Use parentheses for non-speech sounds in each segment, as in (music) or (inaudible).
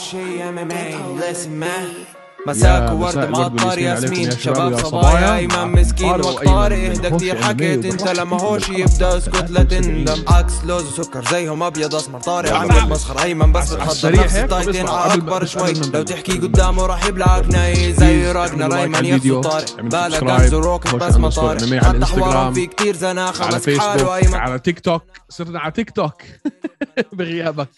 شي ام ام اي man. مساك ورد مساء الورد معطر ياسمين يا شباب صبايا. ايمن مسكين طارق وقطار وأيمن. اهدى كتير حكيت أنت؟ لما هوش يبدأ اسكت لا 73. (laughs) تندم عكس لوز وسكر زيهم أبيض أسمر طارق عم. مسخر أيمن بس بتحضر نفس التايتين أكبر بس شوي. لو. تحكي قدامه راح يبلعك ناي زي راجنا يا الفيديو، طارق. سبسكرايب، غاز وروكت بس على ما طارق. حتى حوارهم في كتير زناخة على مسك حاله فيسبوك ايمن على تيك توك صرنا على تيك توك (laughs) بغيابك.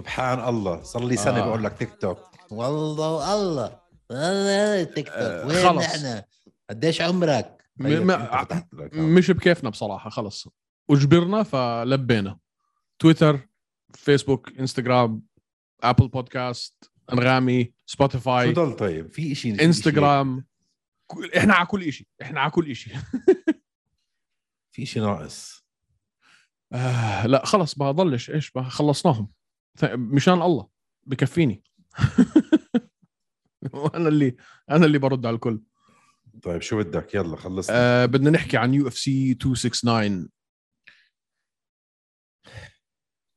سبحان الله. صار لي سنة آه. بقول لك تيك توك والله. الله والله تيك توك آه، وين خلص. نحن قديش عمرك؟ م- فتحت ال account. مش بكيفنا بصراحة خلص. وجبرنا فلبينا. تويتر فيسبوك إنستغرام آبل بودكاست أنغامي شو سبوتيفاي ضل طيب؟ في شيء إنستغرام. إحنا على كل شيء إحنا على كل شيء (laughs) في شيء ناقص. آه لا خلص ما ضلش. إيش ما خلصناهم. مشان الله بكفيني. (laughs) وأنا اللي أنا اللي برد على الكل. طيب شو بدك؟ يلا خلصنا. آه بدنا نحكي عن UFC 269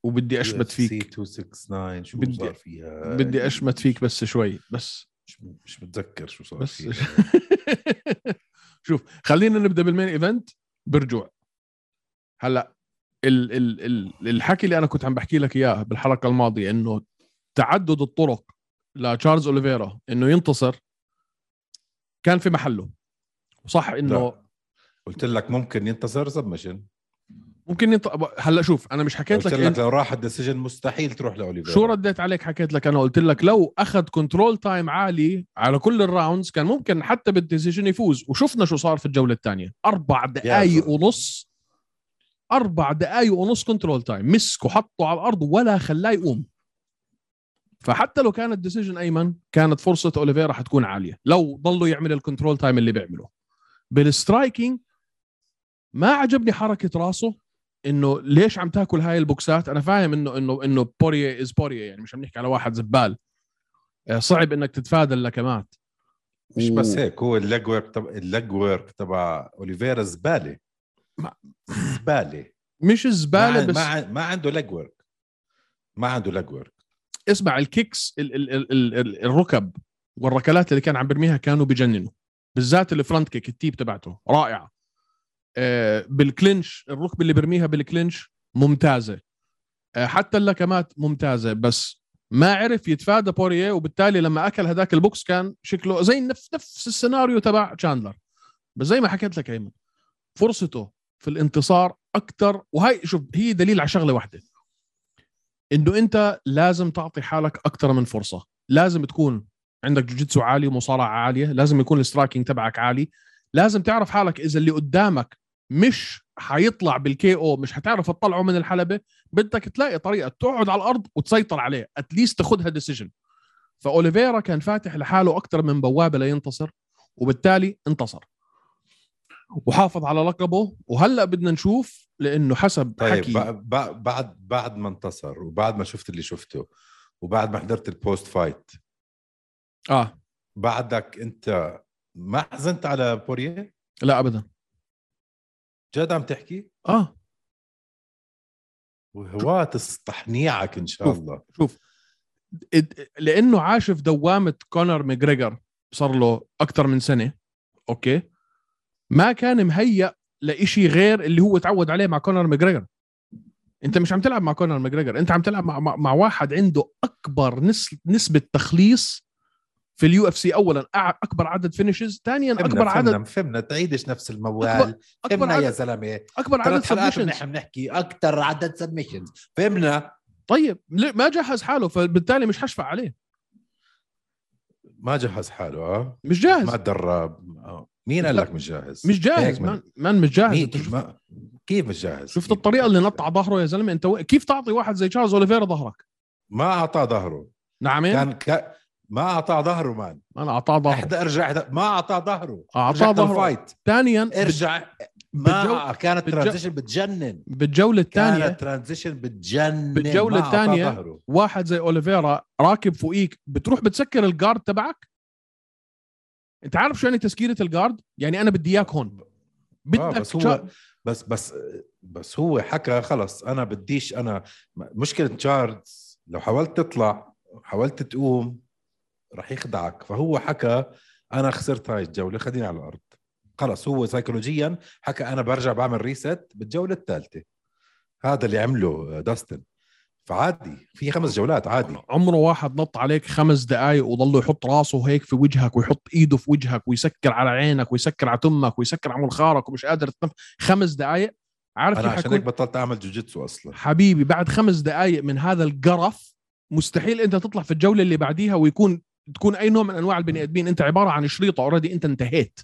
وبدي أشمت UFC فيك 269 شو بدي- صار فيها؟ بدي أشمت فيك بس شوي بس. مش, مش متذكر شو صار بس. فيها. (laughs) شوف خلينا نبدأ بال main event. برجوع. هلا ال ال ال الحكي اللي أنا كنت عم بحكي لك إياه بالحلقة الماضية إنه تعدد الطرق لتشارلز أوليفيرا إنه ينتصر كان في محله. وصح إنه. قلت لك ممكن ينتصر submission. ممكن ينط... هلأ شوف أنا مش حكيت قلت لك, لك انت لو راح ال decision مستحيل تروح لأوليفيرا. شو رديت عليك حكيت لك أنا؟ قلت لك لو أخذ control time عالي على كل ال rounds كان ممكن حتى بال decision يفوز. وشفنا شو صار في الجولة الثانية. أربع دقائق. ونص أربع دقائق ونص control time مسكه حطه على الأرض ولا خلاه يقوم. فحتى لو كانت decision I mean كانت فرصة أوليفيرا حتكون عالية. لو ضلوا يعمل ال control time اللي بيعمله بال striking ما عجبني حركة راسه إنه ليش عم تاكل هاي البوكسات؟ أنا فاهم إنه إنه إنه بوريه is بوريه يعني مش عم نحكي على واحد زبال. آه، صعب إنك تتفادى اللكمات مش بس هيك. هو ال leg work تبع work تبع اوليفيرا زبالة. زبالة. مش زبالة ما, بس ما, ما عنده leg work ما عنده leg work اسمع ال kicks ال ال ال ال ال الركب والركلات اللي كان عم برميها كانوا بجننوا. بالذات ال front kick ال teep تبعته. رائعه آه بال clinch الركبة اللي برميها بال clinch ممتازة. آه حتى اللكمات ممتازة بس ما عرف يتفادى بوريه وبالتالي لما أكل هذاك البوكس كان شكله زي نفس نفس السيناريو تبع تشاندلر بس زي ما حكيت لك I mean فرصته في الانتصار أكثر وهي شوف هي دليل على شغلة واحدة. إنه أنت لازم تعطي حالك أكثر من فرصة. لازم تكون عندك جوجيتسو عالي ومصارعة عالية. لازم يكون ال striking تبعك عالي. لازم تعرف حالك إذا اللي قدامك مش حيطلع بال KO مش حتعرف تطلعه من الحلبة بدك تلاقي طريقة تقعد على الأرض وتسيطر عليه. at least تاخذها decision فأوليفيرا كان فاتح لحاله أكثر من بوابة لينتصر وبالتالي انتصر. وحافظ على لقبه وهلأ بدنا نشوف لأنه حسب طيب حكي. بع- بع- بعد بعد ما انتصر وبعد ما شفت اللي شفته وبعد ما حضرت ال post fight آه. بعدك أنت ما حزنت على بوريه لا ابدا. جد عم تحكي؟ آه. وهوات استحنيعك إن شاء شوف. الله. شوف. لأنه عاش في دوامة كونر ماجريجر صار له أكثر من سنة okay؟ ما كان مهيأ لإشي غير اللي هو تعود عليه مع كونر ماجريجر. أنت مش عم تلعب مع كونر ماجريجر أنت عم تلعب مع, مع, مع واحد عنده أكبر نس نسبة تخليص في ال UFC اولا أكبر عدد finishes ثانيا فهمنا أكبر فهمنا عدد فهمنا تعيدش نفس الموال. فهمنا يا عدد زلمة. أكبر عدد submissions نحن بنحكي. أكثر عدد submissions فهمنا. طيب ما جهز حاله فبالتالي مش حشفع عليه. ما جهز حاله آه. مش جاهز. ما تدرب. آه. مين قال لك مش جاهز؟ مش جاهز. من- man, man مش جاهز. ما كيف مش جاهز؟ شفت الطريقة اللي؟ نط على ظهره يا زلمة؟ انت و... كيف تعطي واحد زي تشارلز أوليفيرا ظهرك؟ ما أعطاه ظهره. نعمين كان ك... ما أعطاه ظهره مان. أنا أعطاه ظهره. احدى ارجع احدى... ما أعطاه ظهره. رجعت ظهره. ثانيا ارجع. بالجو- ما كانت بالجو- ترانزيشن بتجنن. بالجولة الثانية كانت ترانزيشن بتجنن. ما الثانية ظهره. واحد زي أوليفيرا راكب فوقيك بتروح بتسكر الجارد تبعك؟ انت عارف شو يعني تسكيره الجارد؟ يعني أنا بدي إياك هون. آه بدك بس هو بس بس بس هو حكى خلص أنا بديش أنا مشكلة تشارلز لو حاولت تطلع حاولت تقوم راح يخدعك. فهو حكى أنا خسرت هاي الجولة خليني على الأرض. خلص هو سيكولوجيا حكى أنا برجع بعمل ريست بالجولة الثالثة. هذا اللي عمله داستن. فعادي في خمس جولات عادي. عمره واحد نط عليك خمس دقائق وضله يحط راسه هيك في وجهك ويحط ايده في وجهك ويسكر على عينك ويسكر على تمك ويسكر على منخارك ومش قادر تنف خمس دقائق عارف أنا عشان هيك بطلت أعمل جوجيتسو أصلا. حبيبي بعد خمس دقائق من هذا القرف مستحيل أنت تطلع في الجولة اللي بعديها ويكون تكون أي نوع من أنواع البني آدمين. أنت عبارة عن شريطة already أنت انتهيت.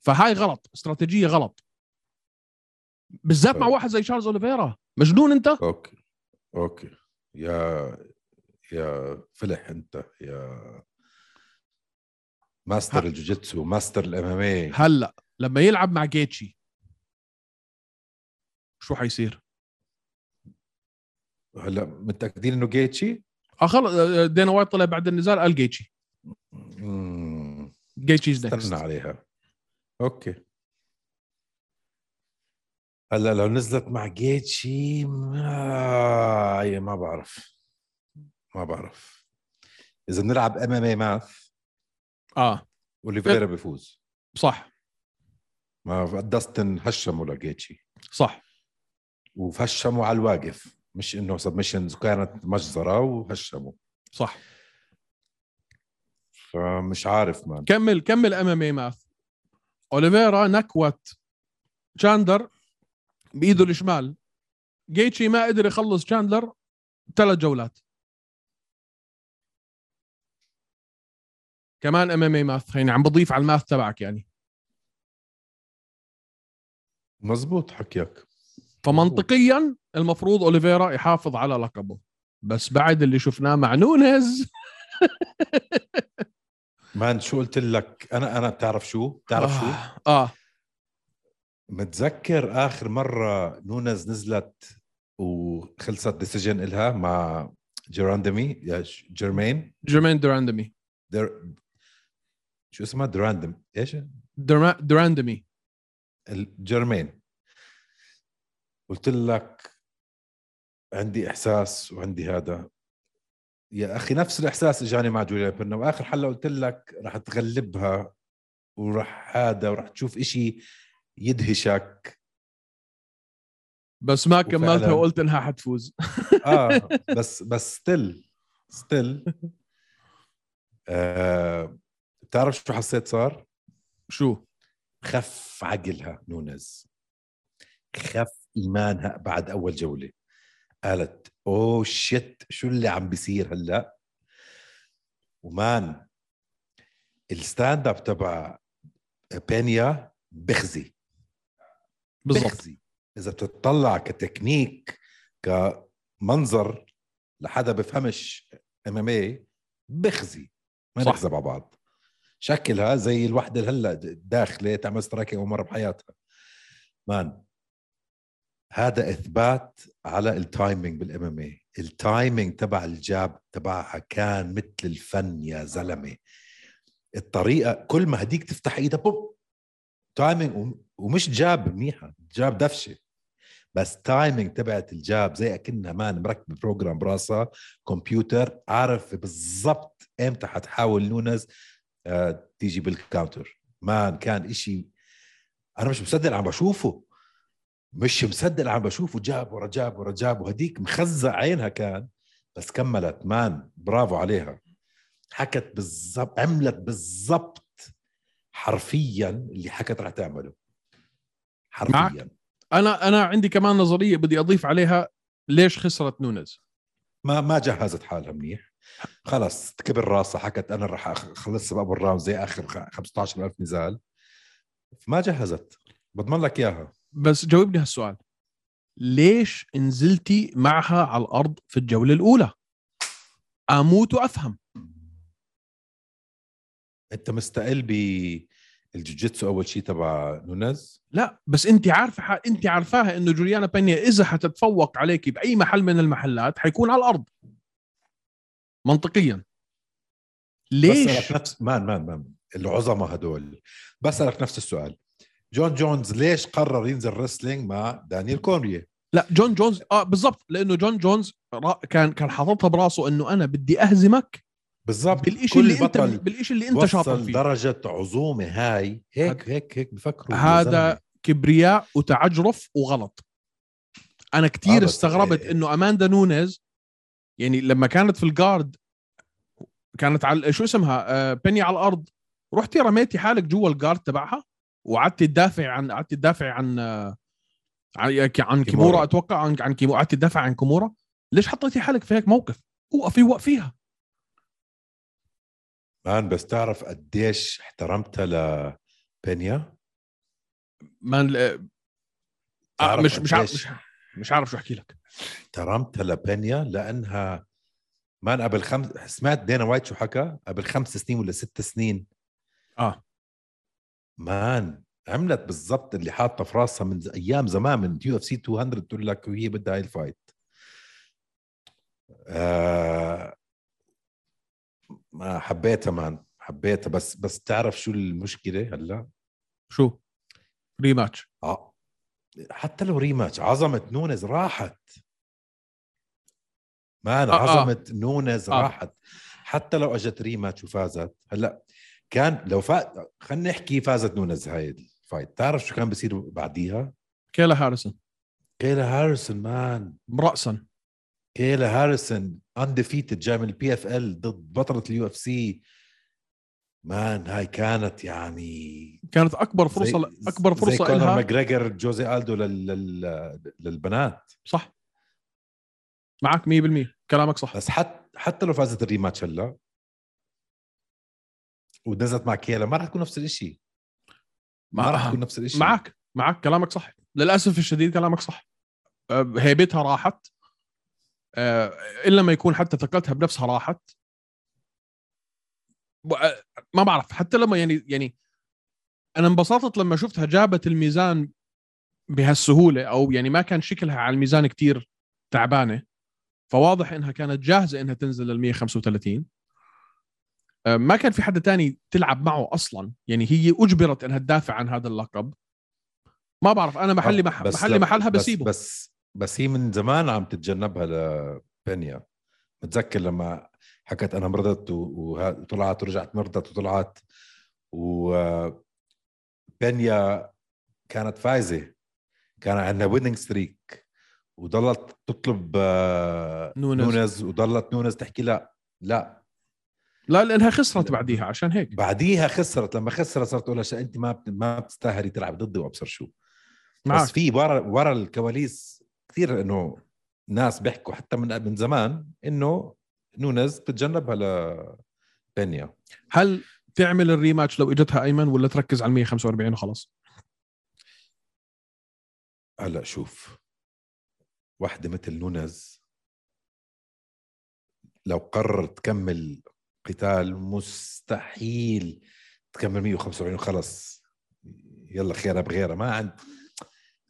فهاي غلط استراتيجية غلط. بالذات مع. واحد زي شارلز أوليفيرا. مجنون أنت؟ okay. okay. يا يا فلح أنت يا ماستر. الجوجيتسو master ال MMA هلأ لما يلعب مع جيتشي شو حيصير؟ هلأ متأكدين إنه جيتشي؟ آه خلص آه، دينا وايت طلع بعد النزال قال جيتشي. مم، جيتشيز استنى عليها. okay. هلأ لو نزلت مع جيتشي ما هي ما بعرف. ما بعرف. إذا بنلعب MMA math آه. أوليفيرا بيفوز. صح. ما داستن هشمه لجيتشي. صح. وهشموا على الواقف. مش إنه submissions كانت مجزرة وهشموا صح. فمش عارف man كمل كمل MMA math أوليفيرا knocked out شاندلر بإيده الشمال. جيتشي ما قدر يخلص شاندلر ثلاث جولات. كمان MMA math يعني عم بضيف على ال math تبعك يعني. مزبوط حكيك. فمنطقيا المفروض أوليفيرا يحافظ على لقبه. بس بعد اللي شفناه مع نونيز. (laughs) man شو قلت لك؟ أنا أنا بتعرف شو؟ بتعرف شو؟ آه. آه. متذكر آخر مرة نونز نزلت وخلصت decision إلها مع جيراندمي جيرمين؟ جيرمين دوراندمي در... شو اسمها؟ دراندم إيش؟ درما- دوراندمي الجيرمين قلت لك عندي إحساس وعندي هذا. يا أخي نفس الإحساس إجاني مع جوليا بيرنا واخر حلقة قلت لك راح تغلبها وراح هذا وراح تشوف إشي يدهشك. بس ما كملتها. وقلت إنها حتفوز. آه (laughs) بس بس still still آه بتعرف شو حسيت صار؟ شو؟ خف عقلها نونز. خف إيمانها بعد أول جولة. قالت oh shit شو اللي عم بيصير هلأ؟ و man ال stand up تبع بينيا بخزي. بالضبط. إذا بتطلع كتكنيك كمنظر لحدا بفهمش MMA بخزي. ما. نكذب على بعض. شكلها زي الوحدة اللي هلأ داخلة تعمل striking اول مره بحياتها. man هذا إثبات على ال timing بال MMA ال timing تبع ال jab تبعها كان مثل الفن يا زلمة. الطريقة كل ما هديك تفتح ايدها boop timing وم- ومش jab منيحة jab دفشة. بس تايمينج تبعت ال jab زي أكنها man مركب program براسها كمبيوتر عارف بالضبط إمتى حتحاول نونز آه تيجي بال counter. man كان إشي أنا مش مصدق عم بشوفه. مش مصدق عم بشوفه. jab ورا jab ورا jab وهديك مخزع عينها كان. بس كملت man برافو عليها. حكت بالضبط عملت بالضبط حرفيا اللي حكت رح تعمله. حرفيا. معك. أنا أنا عندي كمان نظرية بدي أضيف عليها. ليش خسرت نونز ما ما جهزت حالها منيح. خلص كبر راسها. حكت أنا رح اخلص باول round زي آخر خ- 15000 نزال. ما جهزت. بضمن لك إياها. بس جاوبني هالسؤال. ليش نزلتي معها على الأرض في الجولة الأولى؟ أموت وأفهم. أنت مستقل بالجوجيتسو أول شيء تبع نونز لا بس أنت عارفة ح... أنت عارفاها إنه جوليانا بينيا إذا حتتفوق عليك بأي محل من المحلات حيكون على الأرض. منطقيا. ليش؟ بسألك نفس man man man العظماء هدول. بسألك نفس السؤال. جون جونز ليش قرر ينزل wrestling مع دانيال كورميه لا جون جونز آه بالضبط. لأنه جون جونز كان كان حاططها براسه إنه أنا بدي أهزمك بالضبط. بالشيء اللي أنت بالشيء اللي أنت شاطر فيه. درجة عزومة هاي. هيك هيك هيك بفكروا هذا. كبرياء وتعجرف وغلط. أنا كتير آه، بس استغربت إيه- إنه أماندا نونيز يعني لما كانت في ال guard كانت على شو اسمها؟ آه بني على الأرض. رحتي رميتي حالك جوا الجارد تبعها وقعدتي تدافع عن قعدتي تدافع عن آه، عن عن كيمورا. كيمورا. أتوقع عن عن كيمورا. قعدتي تدافع عن كيمورا. ليش حطيتي حالك في هيك موقف؟ وقفي وقفيها مان بس تعرف قديش احترمتها لبينيا ما آه تعرف مش مش عارف مش, مش عارف شو أحكي لك. احترمتها لبينيا لأنها man قبل خمس سمعت دينا وايت شو حكى؟ قبل خمس سنين ولا ست سنين. آه. man عملت بالضبط اللي حاطة في راسها من أيام زمان من UFC 200 تقول لك وهي بدها هاي ال fight آه حبيتها man حبيتها. بس بس تعرف شو المشكلة هلا؟ شو؟ rematch. آه. حتى لو rematch عظمة نونز راحت. man آه، آه. عظمة نونز آه. راحت. حتى لو اجت rematch وفازت. هلا كان لو فات خلينا نحكي فازت نونز هاي ال fight. تعرف شو كان بصير بعديها؟ كيلا هاريسون. كيلا هاريسون man. راسا كيلا هاريسون undefeated جاي من ال PFL ضد بطلة ال UFC man هاي كانت يعني كانت أكبر فرصة زي- أكبر زي فرصه كونر لها ماجريجر جوزي ألدو لل... لل... للبنات. صح. معك 100% كلامك صح. بس حتى حتى لو فازت ال rematch هلا ونزلت مع كيلا ما راح تكون نفس الشيء ما راح تكون نفس الشيء معك معك كلامك صح. للأسف الشديد كلامك صح. هيبتها راحت. إلا ما يكون حتى ثقتها بنفسها راحت. أه، ما بعرف حتى لما يعني يعني أنا انبسطت لما شفتها جابت الميزان بهالسهولة أو يعني ما كان شكلها على الميزان كتير تعبانة. فواضح إنها كانت جاهزة إنها تنزل لل 135 أه، ما كان في حدا تاني تلعب معه أصلا. يعني هي أجبرت إنها تدافع عن هذا اللقب. ما بعرف أنا محلي مح... محلي محلها بس بسيبه. بس بس هي من زمان عم تتجنبها لبينيا متذكر لما حكت أنا مرضت وطلعت ورجعت مرضت وطلعت وبينيا كانت فايزة. كان عندها winning streak وضلت تطلب نونز. نونز وضلت نونز تحكي لا لا. لا لأنها خسرت بعديها عشان هيك. بعديها خسرت. لما خسرت صارت تقول أنت ما ما بتستاهلي تلعب ضدي وأبصر شو. معك. بس في ورا ورا الكواليس كثير إنه ناس بيحكوا حتى من من زمان إنه نونز بتتجنبها لبنيا هل تعمل الريماتش لو إجتها أيمن ولا تركز على 145 وخلاص؟ هلا شوف واحدة مثل نونز لو قررت تكمل قتال مستحيل تكمل 175 وخلص يلا خيرها بغيرها. ما عند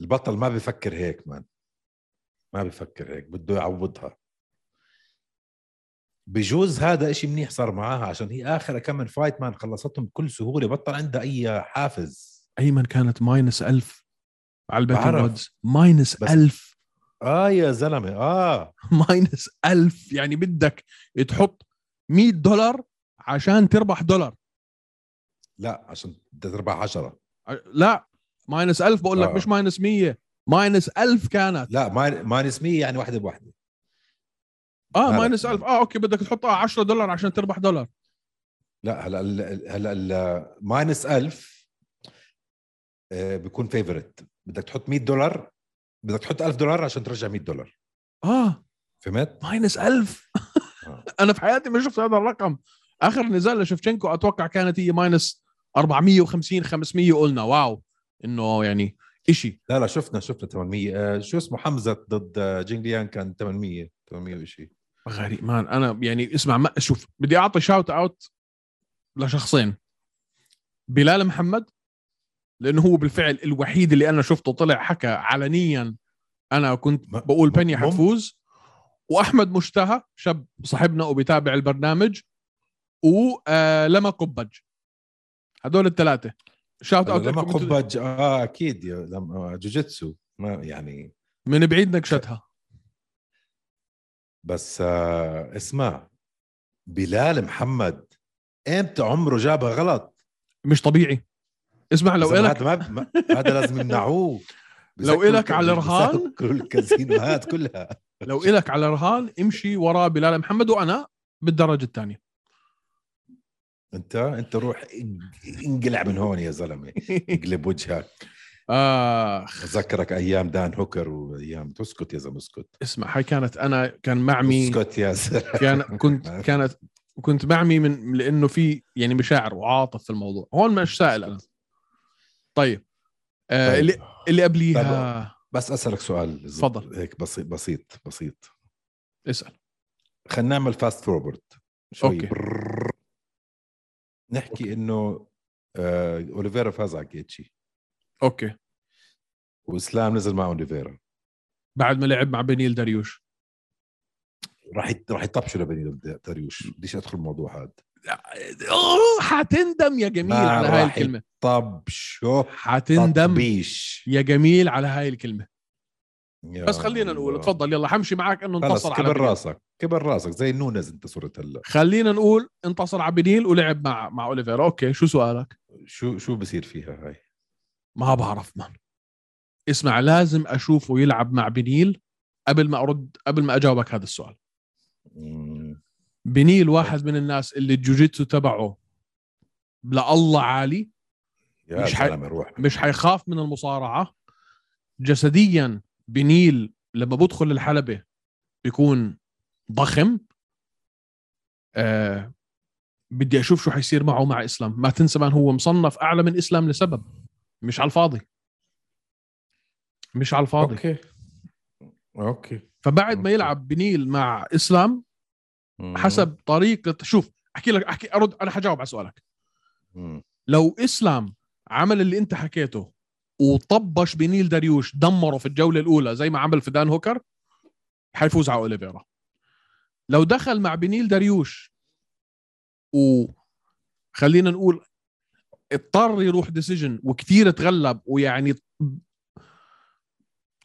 البطل ما بيفكر هيك man. ما بيفكر هيك بده يعوضها. بجوز هذا إشي منيح صار معاها عشان هي اخر كم من fight man خلصتهم بكل سهولة بطل عندها أي حافز. أيمن كانت minus 1000 على ال bet minus 1000 آه يا زلمة آه. (laughs) minus 1000 يعني بدك تحط 100 دولار عشان تربح دولار. لا عشان تربح 10 لا minus 1000 بقول لك آه. مش minus 100 minus 1000 كانت. لا ما minus 100 يعني واحدة بواحدة. آه. minus 1000 آه okay بدك تحط آه 10 دولار عشان تربح دولار. لا هلا هلا ال- minus 1000 آه، بيكون favorite بدك تحط 100 دولار بدك تحط 1000 دولار عشان ترجع 100 دولار. آه. فهمت؟ minus 1000 آه. (laughs) أنا في حياتي ما شفت هذا الرقم. آخر نزال لشفشنكو أتوقع كانت هي minus 450 500 قلنا. wow. إنه يعني إشي. لا لا شفنا شفنا 800 آه، شو اسمه؟ حمزة ضد آه، جينغ ليان كان 800 800 وشيء غريب. man أنا يعني اسمع ما شوف بدي أعطي shout out لشخصين. بلال محمد لأنه هو بالفعل الوحيد اللي أنا شفته طلع حكى علنيا أنا كنت بقول بنيا مم- حتفوز وأحمد مشتهى شاب صاحبنا وبيتابع البرنامج ولما قبج. هدول الثلاثة. shout out لما قبج آه أكيد. لما آه، جوجيتسو. ما يعني من بعيد نكشتها. بس آه اسمع. بلال محمد إمتى عمره جابها غلط؟ مش طبيعي. اسمع لو إذا إلك هذا ما ما- هذا لازم يمنعوه (laughs) (laughs) لو إلك على الك- رهان؟ الكازينوهات كلها. لو إلك على رهان امشي ورا بلال محمد وأنا بالدرجة الثانية. انت انت روح انق- انقلع من هون يا زلمة. (laughs) اقلب وجهك. آخ. اذكرك أيام دان هوكر وأيام تسكت يا زلمة اسكت. اسمع هاي كانت أنا كان معمي اسكت يا زلمة. كان كنت (laughs) كانت كنت معمي من لأنه في يعني مشاعر وعواطف في الموضوع. هون مش سائل أنا. طيب, آه طيب. اللي اللي قبليها. بس أسألك سؤال. تفضل. هيك بسيط بسيط بسيط. اسأل. خلينا نعمل fast forward شوي. okay. نحكي إنه آه أوليفيرا فاز على جيتشي. okay. وإسلام نزل مع أوليفيرا. بعد ما لعب مع بنيل داريوش. راح راح يطبشوا لبنيل داريوش. بديش أدخل الموضوع هذا. حتندم يا جميل على هاي الكلمة. طبشوا حتندم تطبيش يا جميل على هاي الكلمة. بس خلينا نقول الله. تفضل يلا حمشي معك إنه انتصر على كبر. راسك كبر راسك زي نونز انت صرت هلا. خلينا نقول انتصر على بنيل ولعب مع مع أوليفيرا. okay شو سؤالك؟ شو شو بصير فيها هاي؟ ما بعرف man. اسمع لازم أشوفه يلعب مع بنيل قبل ما أرد قبل ما أجاوبك هذا السؤال. مم. بنيل واحد من الناس اللي الجوجيتسو تبعه لله عالي يا مش حي- روح. مش حيخاف من المصارعة. جسديا بنيل لما بدخل الحلبة بيكون ضخم. آه بدي أشوف شو حيصير معه مع إسلام. ما تنسى مان هو مصنف أعلى من إسلام لسبب. مش على الفاضي. مش على الفاضي. okay. okay. فبعد ما okay. يلعب بنيل مع إسلام مم. حسب طريقه شوف أحكي لك أحكي أرد أنا حجاوب على سؤالك. مم. لو إسلام عمل اللي أنت حكيته وطبش بنيل داريوش دمره في الجولة الأولى زي ما عمل في دان هوكر حيفوز على أوليفيرا. لو دخل مع بنيل داريوش وخلينا نقول اضطر يروح decision وكثير تغلب ويعني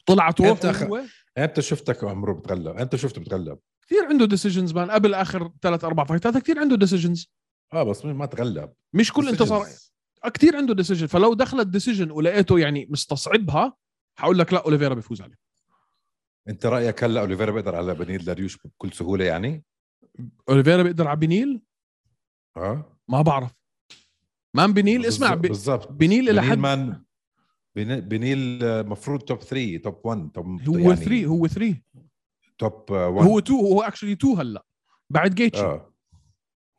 طلعت روحه أنت أخ- هو. أنت شفتك عمره بتغلب أنت شفته بتغلب. كثير عنده decisions man قبل آخر ثلاث أربع fight ات كثير عنده decisions آه بس ما تغلب. مش كل انتصار كثير عنده decision فلو دخلت decision ولقيته يعني مستصعبها حقول لك لا أوليفيرا بيفوز عليه. أنت رأيك هلا أوليفيرا بيقدر على بنيل داريوش بكل سهولة يعني؟ أوليفيرا بيقدر على بنيل؟ آه ما بعرف. man بنيل اسمع بالضبط- بنيل إلى حد man بنيل- بنيل مفروض top 3 top 1 top هو يعني 3 هو 3 top 1 هو 2 هو actually 2 هلا. بعد جيتشي. آه.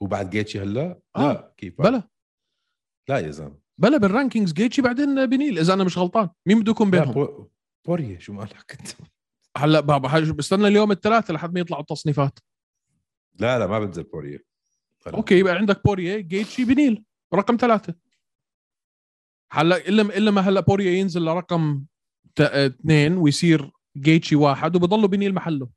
وبعد جيتشي هلا؟ آه. لا كيف؟ بلا. لا يا زلمة. بلا بال rankings جيتشي بعدين بنيل إذا أنا مش غلطان. مين بده يكون بينهم؟ بو- بوريه شو مالك أنت؟ هلا بابا بستنى اليوم الثلاثاء لحد ما يطلعوا التصنيفات. لا لا ما بنزل بوريه. okay يبقى عندك بوريه جيتشي بنيل. رقم ثلاثة. هلا إلا إلا ما هلا بوريه ينزل لرقم اثنين ويصير جيتشي واحد وبضله بنيل محله.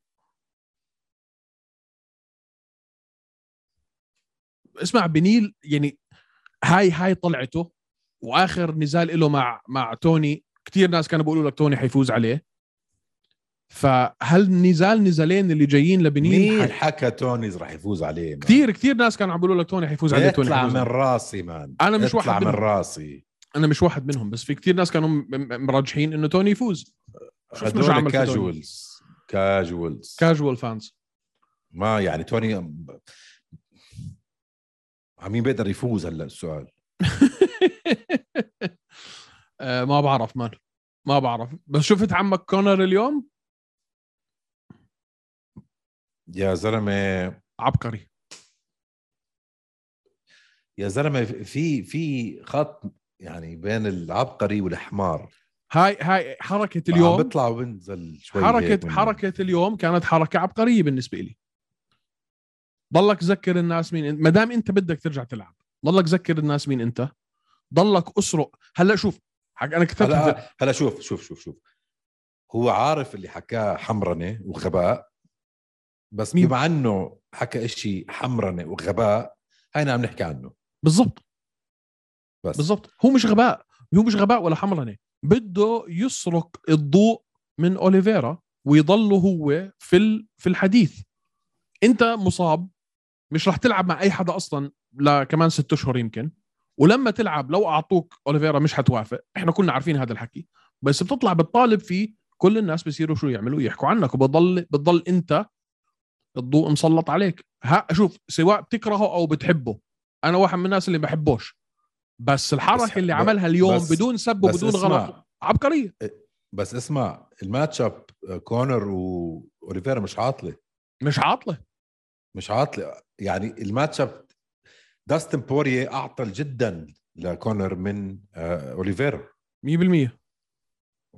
اسمع بنيل يعني هاي هاي طلعته وآخر نزال له مع مع توني كثير ناس كانوا بيقولوا لك توني حيفوز عليه فهل نزال نزالين اللي جايين لبنيل مين. حكى تونيز راح يفوز عليه man؟ كثير كثير ناس كانوا عم بيقولوا لك توني حيفوز عليه توني حيفوز من. راسي man أنا مش واحد من منهم. راسي أنا مش واحد منهم بس في كثير ناس كانوا مرجحين إنه توني يفوز هدول توني. casuals casuals casual fans ما يعني توني مين بيقدر يفوز هلا السؤال. (laughs) آه ما بعرف مان. ما بعرف. بس شفت عمك كونر اليوم؟ يا زلمة. عبقري. يا زلمة في في خط يعني بين العبقري والحمار. هاي هاي حركة اليوم بيطلع وبنزل شوي حركه حركة اليوم كانت حركة عبقرية بالنسبة لي ضلك ذكر الناس مين انت ما دام انت بدك ترجع تلعب ضلك ذكر الناس مين انت؟ ضلك أسرق. هلأ شوف حق أنا كتبت هلا هلأ شوف شوف شوف شوف. هو عارف اللي حكاه حمرنة وغباء بس مين؟ بما إنه حكى إشي حمرنة وغباء هينا عم نحكي عنه. بالضبط. بس. بالضبط. هو مش غباء. هو مش غباء ولا حمرنة. بده يسرق الضوء من أوليفيرا ويضل هو في في الحديث. أنت مصاب مش رح تلعب مع أي حدا أصلا لكمان ست أشهر يمكن. ولما تلعب لو أعطوك أوليفيرا مش حتوافق. إحنا كلنا عارفين هذا الحكي. بس بتطلع بتطالب فيه كل الناس بيصيروا شو يعملوا؟ يحكوا عنك. وبضل بتضل أنت الضوء مسلط عليك. ها شوف سواء بتكرهه أو بتحبه. أنا واحد من الناس اللي بحبوش. بس الحركة بس- اللي عملها اليوم بس- بدون سب وبدون. غلط عبقرية. بس اسمع الماتش اب كونر وأوليفيرا مش عاطلة. مش عاطلة. مش عاطلة. يعني ال matchup داستن بوريه أعطل جدا لكونر من آه، اوليفيرا 100%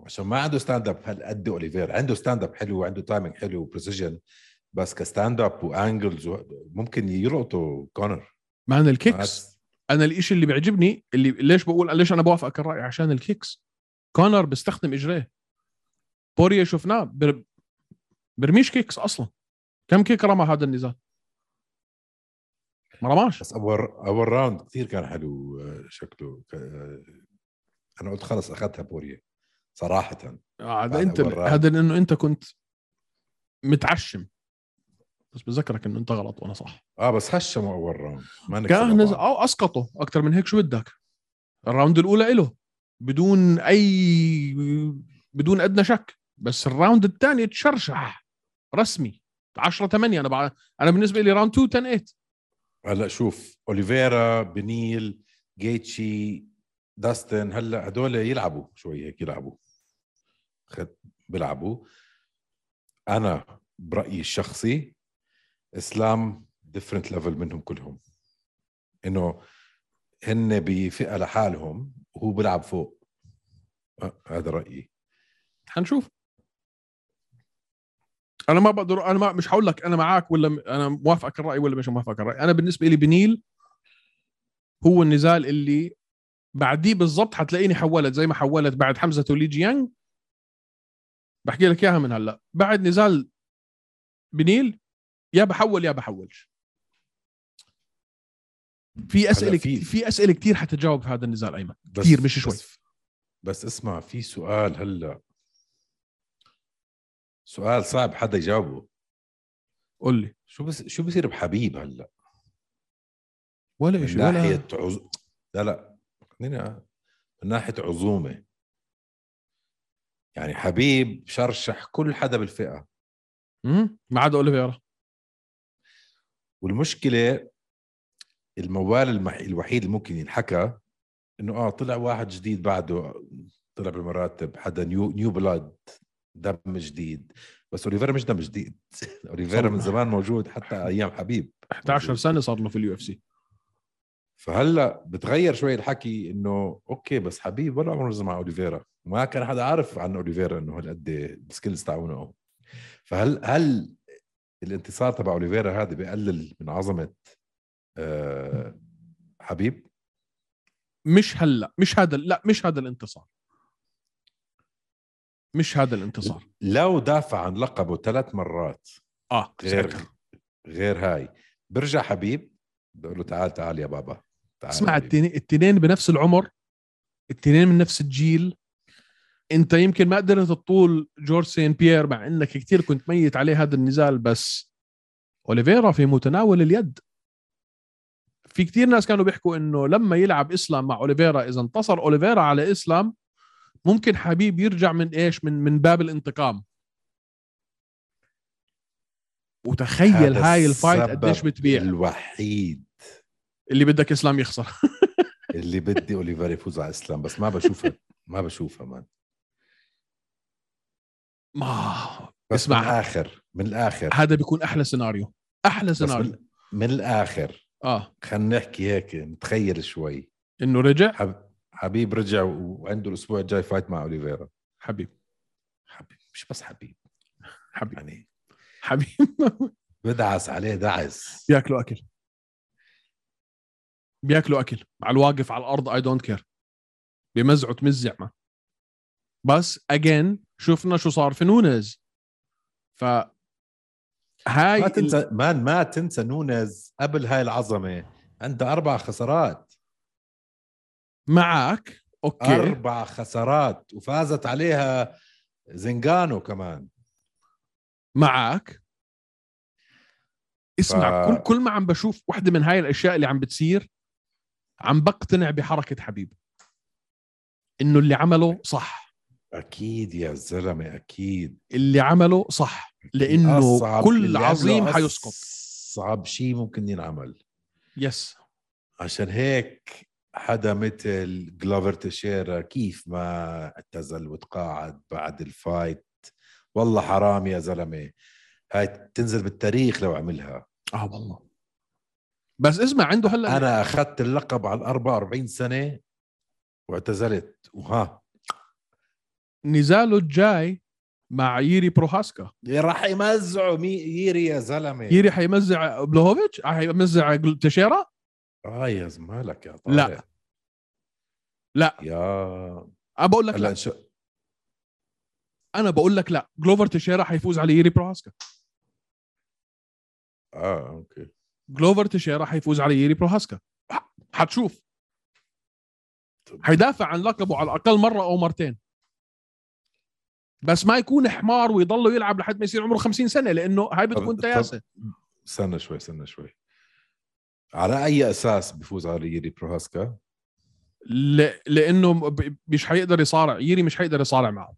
عشان ما عنده stand up هالقد اوليفيرا عنده stand up حلو وعنده timing حلو و precision بس ك stand up و angles ممكن يلقطوا كونر. man ال kicks أنا الإشي اللي بيعجبني اللي ليش بقول ليش أنا بوافقك الرأي؟ عشان ال kicks. كونر بيستخدم إجريه. بوريه شفناه بر... برميش kicks أصلا. كم kick رمى هذا النزال؟ ما رماش. بس أول أول round كثير كان حلو آه، شكله. ك- آه، أنا قلت خلص أخذتها بوريه صراحة. هذا بعد أنت. هذا لأنه أنت كنت متعشم. بس بذكرك إنه أنت غلط وأنا صح. آه بس هشموا أول round ما كان. أو اسقطه أكثر من هيك شو بدك؟ ال round الأولى له بدون أي بدون أدنى شك. بس ال round الثاني تشرشح. رسمي. 10 8 أنا بعد أنا بالنسبة لي round 2 10 8 هلا شوف أوليفيرا بنيل جيتشي داستن هلا هدول يلعبوا شوي هيك يلعبوا. بيلعبوا. أنا برأيي الشخصي إسلام different level منهم كلهم. إنه هن بفئة لحالهم وهو بيلعب فوق. هذا رأيي. حنشوف. أنا ما بقدر أنا ما مش هقول لك أنا معك ولا أنا موافقك الرأي ولا مش موافقك الرأي. أنا بالنسبة لي بنيل هو النزال اللي بعديه بالضبط حتلاقيني حولت زي ما حولت بعد حمزة ولي جيانج. بحكي لك إياها من هلأ. بعد نزال بنيل يا بحول يا بحولش. في أسئلة في- في, أسئلة كثير حتجاوب في هذا النزال أيمن. كثير مش شوي. بس, بس اسمع في سؤال هلأ. سؤال صعب حدا يجاوبه. قول لي شو بس شو بصير بحبيب هلأ؟ ولا شيء ولا ناحية عز... لا لا من ناحية عزومة. يعني حبيب شرشح كل حدا بالفئة. مم، ما عدا اوليفيرا والمشكلة الموال المح... الوحيد اللي ممكن ينحكى إنه آه طلع واحد جديد بعده طلع بالمراتب حدا new new blood دم جديد. بس أوليفيرا مش دم جديد. (laughs) أوليفيرا من زمان موجود حتى أيام حبيب. 11 سنة صار له في ال UFC. فهلأ بتغير شوي الحكي إنه أوكي بس حبيب ولا عمره مع أوليفيرا. ما كان حدا عارف عن أوليفيرا إنه هالقد السكيلز تاعونه. فهل هل الانتصار تبع أوليفيرا هذا بيقلل من عظمة آه حبيب؟ مش هلأ مش هذا لا مش هذا الانتصار. مش هذا الانتصار. لو دافع عن لقبه ثلاث مرات آه غير ساعتها. غير هاي برجع حبيب بقول له تعال تعال يا بابا تعال اسمع التنين بنفس العمر التنين من نفس الجيل. انت يمكن ما قدرت تطول جورج سان بيير مع انك كثير كنت ميت عليه هذا النزال بس أوليفيرا في متناول اليد. في كثير ناس كانوا بيحكوا إنه لما يلعب إسلام مع أوليفيرا إذا انتصر أوليفيرا على إسلام ممكن حبيب يرجع من إيش؟ من من باب الانتقام. وتخيل هاي ال fight قديش بتبيع. الوحيد. اللي بدك إسلام يخسر. (laughs) اللي بدي اوليفيرا يفوز على اسلام بس ما بشوفها ما بشوفها man ما بس اسمع. من الآخر من الآخر. هذا بيكون أحلى سيناريو. أحلى سيناريو. من, من الآخر. آه. خلينا نحكي هيك نتخيل شوي. إنه رجع؟ حب... حبيب رجع وعنده الأسبوع الجاي fight مع أوليفيرا. حبيب. حبيب. مش بس حبيب. حبيب. يعني حبيب. (laughs) بدعس عليه دعس. بياكلوا أكل. بياكلوا أكل. على الواقف على الأرض I don't care بمزعوا تمزع ما بس again شفنا شو صار في نونز ف هاي ما ال- تنسى man ما تنسى نونز قبل هاي العظمة. عنده أربع خسارات. معك أوكي. أربع خسارات وفازت عليها زنجانو كمان. معك اسمع ف- كل كل ما عم بشوف واحدة من هاي الأشياء اللي عم بتصير عم بقتنع بحركة حبيب. إنه اللي عمله صح. أكيد يا زلمة أكيد. اللي عمله صح. لأنه كل عظيم حيسقط. اصعب شيء ممكن ينعمل. yes عشان هيك حدا مثل جلوفر تيشيرا كيف ما اعتزل وتقاعد بعد ال fight؟ والله حرام يا زلمة. هاي تنزل بالتاريخ لو عملها. آه والله. بس اسمع عنده هلا أنا أخذت اللقب على 44 سنة واعتزلت. وها. نزاله الجاي مع ييري بروهاسكا. راح يمزعوا ييري يا زلمة. ييري حيمزع بلوهوفيتش حيمزع تشيرا؟ آه يا زمالك يا لا. طارق. لا. يا أنا بقول لك لا. شاء- أنا بقول لك لا. جلوفر تشيرا حيفوز على ييري بروهاسكا. آه أوكي. جلوفر تشيرا حيفوز على ييري بروهاسكا. حتشوف حيدافع عن لقبه على الأقل مرة أو مرتين. بس ما يكون حمار ويضل يلعب لحد ما يصير عمره 50 سنة لأنه هاي بتكون تياسة. استنى شوي استنى شوي. على أي أساس بفوز على ييري بروهاسكا؟ ل... لأنه مش حيقدر يصارع ييري مش حيقدر يصارع معه.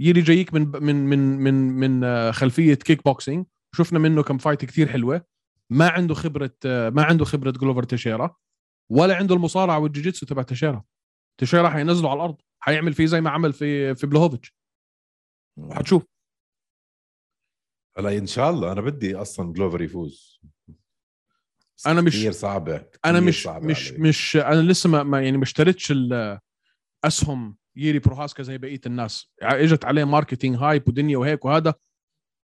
ييري جايك من من من من من آه، خلفية كيك بوكسينج شفنا منه كم fight كثير حلوة. ما عنده خبرة آه، ما عنده خبرة جلوفر تيشيرا ولا عنده المصارعة والجوجيتسو تبع تيشيرا. تيشيرا حينزله على الأرض حيعمل فيه زي ما عمل في في بلاهوفيتش وحتشوف هلأ إن شاء الله أنا بدي أصلا جلوفر يفوز. أنا مش- كثير صعبة كتير أنا مش صعبة مش علي. مش أنا لسه ما, يعني ما اشتريتش الاسهم ييري بروهاسكا زي بقية الناس. يعني إجت عليه marketing hype ودنيا وهيك وهذا.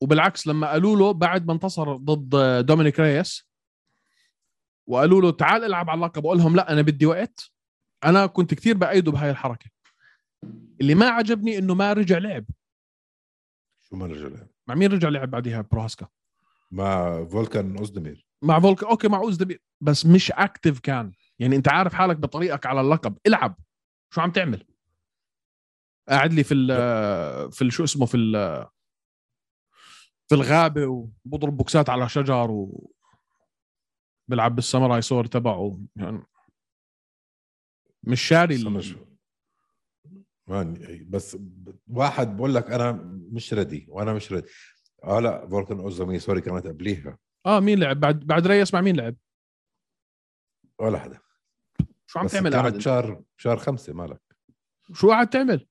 وبالعكس لما قالوا له بعد ما انتصر ضد دومينيك رييس وقالوا له تعال العب على اللقب وقال لهم لا أنا بدي وقت. أنا كنت كثير بأيده بهاي الحركة. اللي ما عجبني إنه ما رجع لعب. شو ما رجع مع مين رجع لعب بعديها بروهاسكا؟ مع فولكان أوزدمير. مع فولك أوكي مع اوزدمير بس مش active كان. يعني أنت عارف حالك بطريقك على اللقب. العب. شو عم تعمل؟ قاعد لي في ال في ال- شو اسمه في ال في الغابة وبضرب بوكسات على شجر و بيلعب بالساموراي sword تبعه. يعني مش شاري. man بس واحد بقول لك أنا مش ready وأنا مش ready آه لا فولكان اوزدمير sorry كانت قبليها. آه مين لعب؟ بعد بعد رييس مع مين لعب. ولا حدا. شو عم تعمل كانت قاعد شهر شهر خمسة مالك. شو قاعد تعمل؟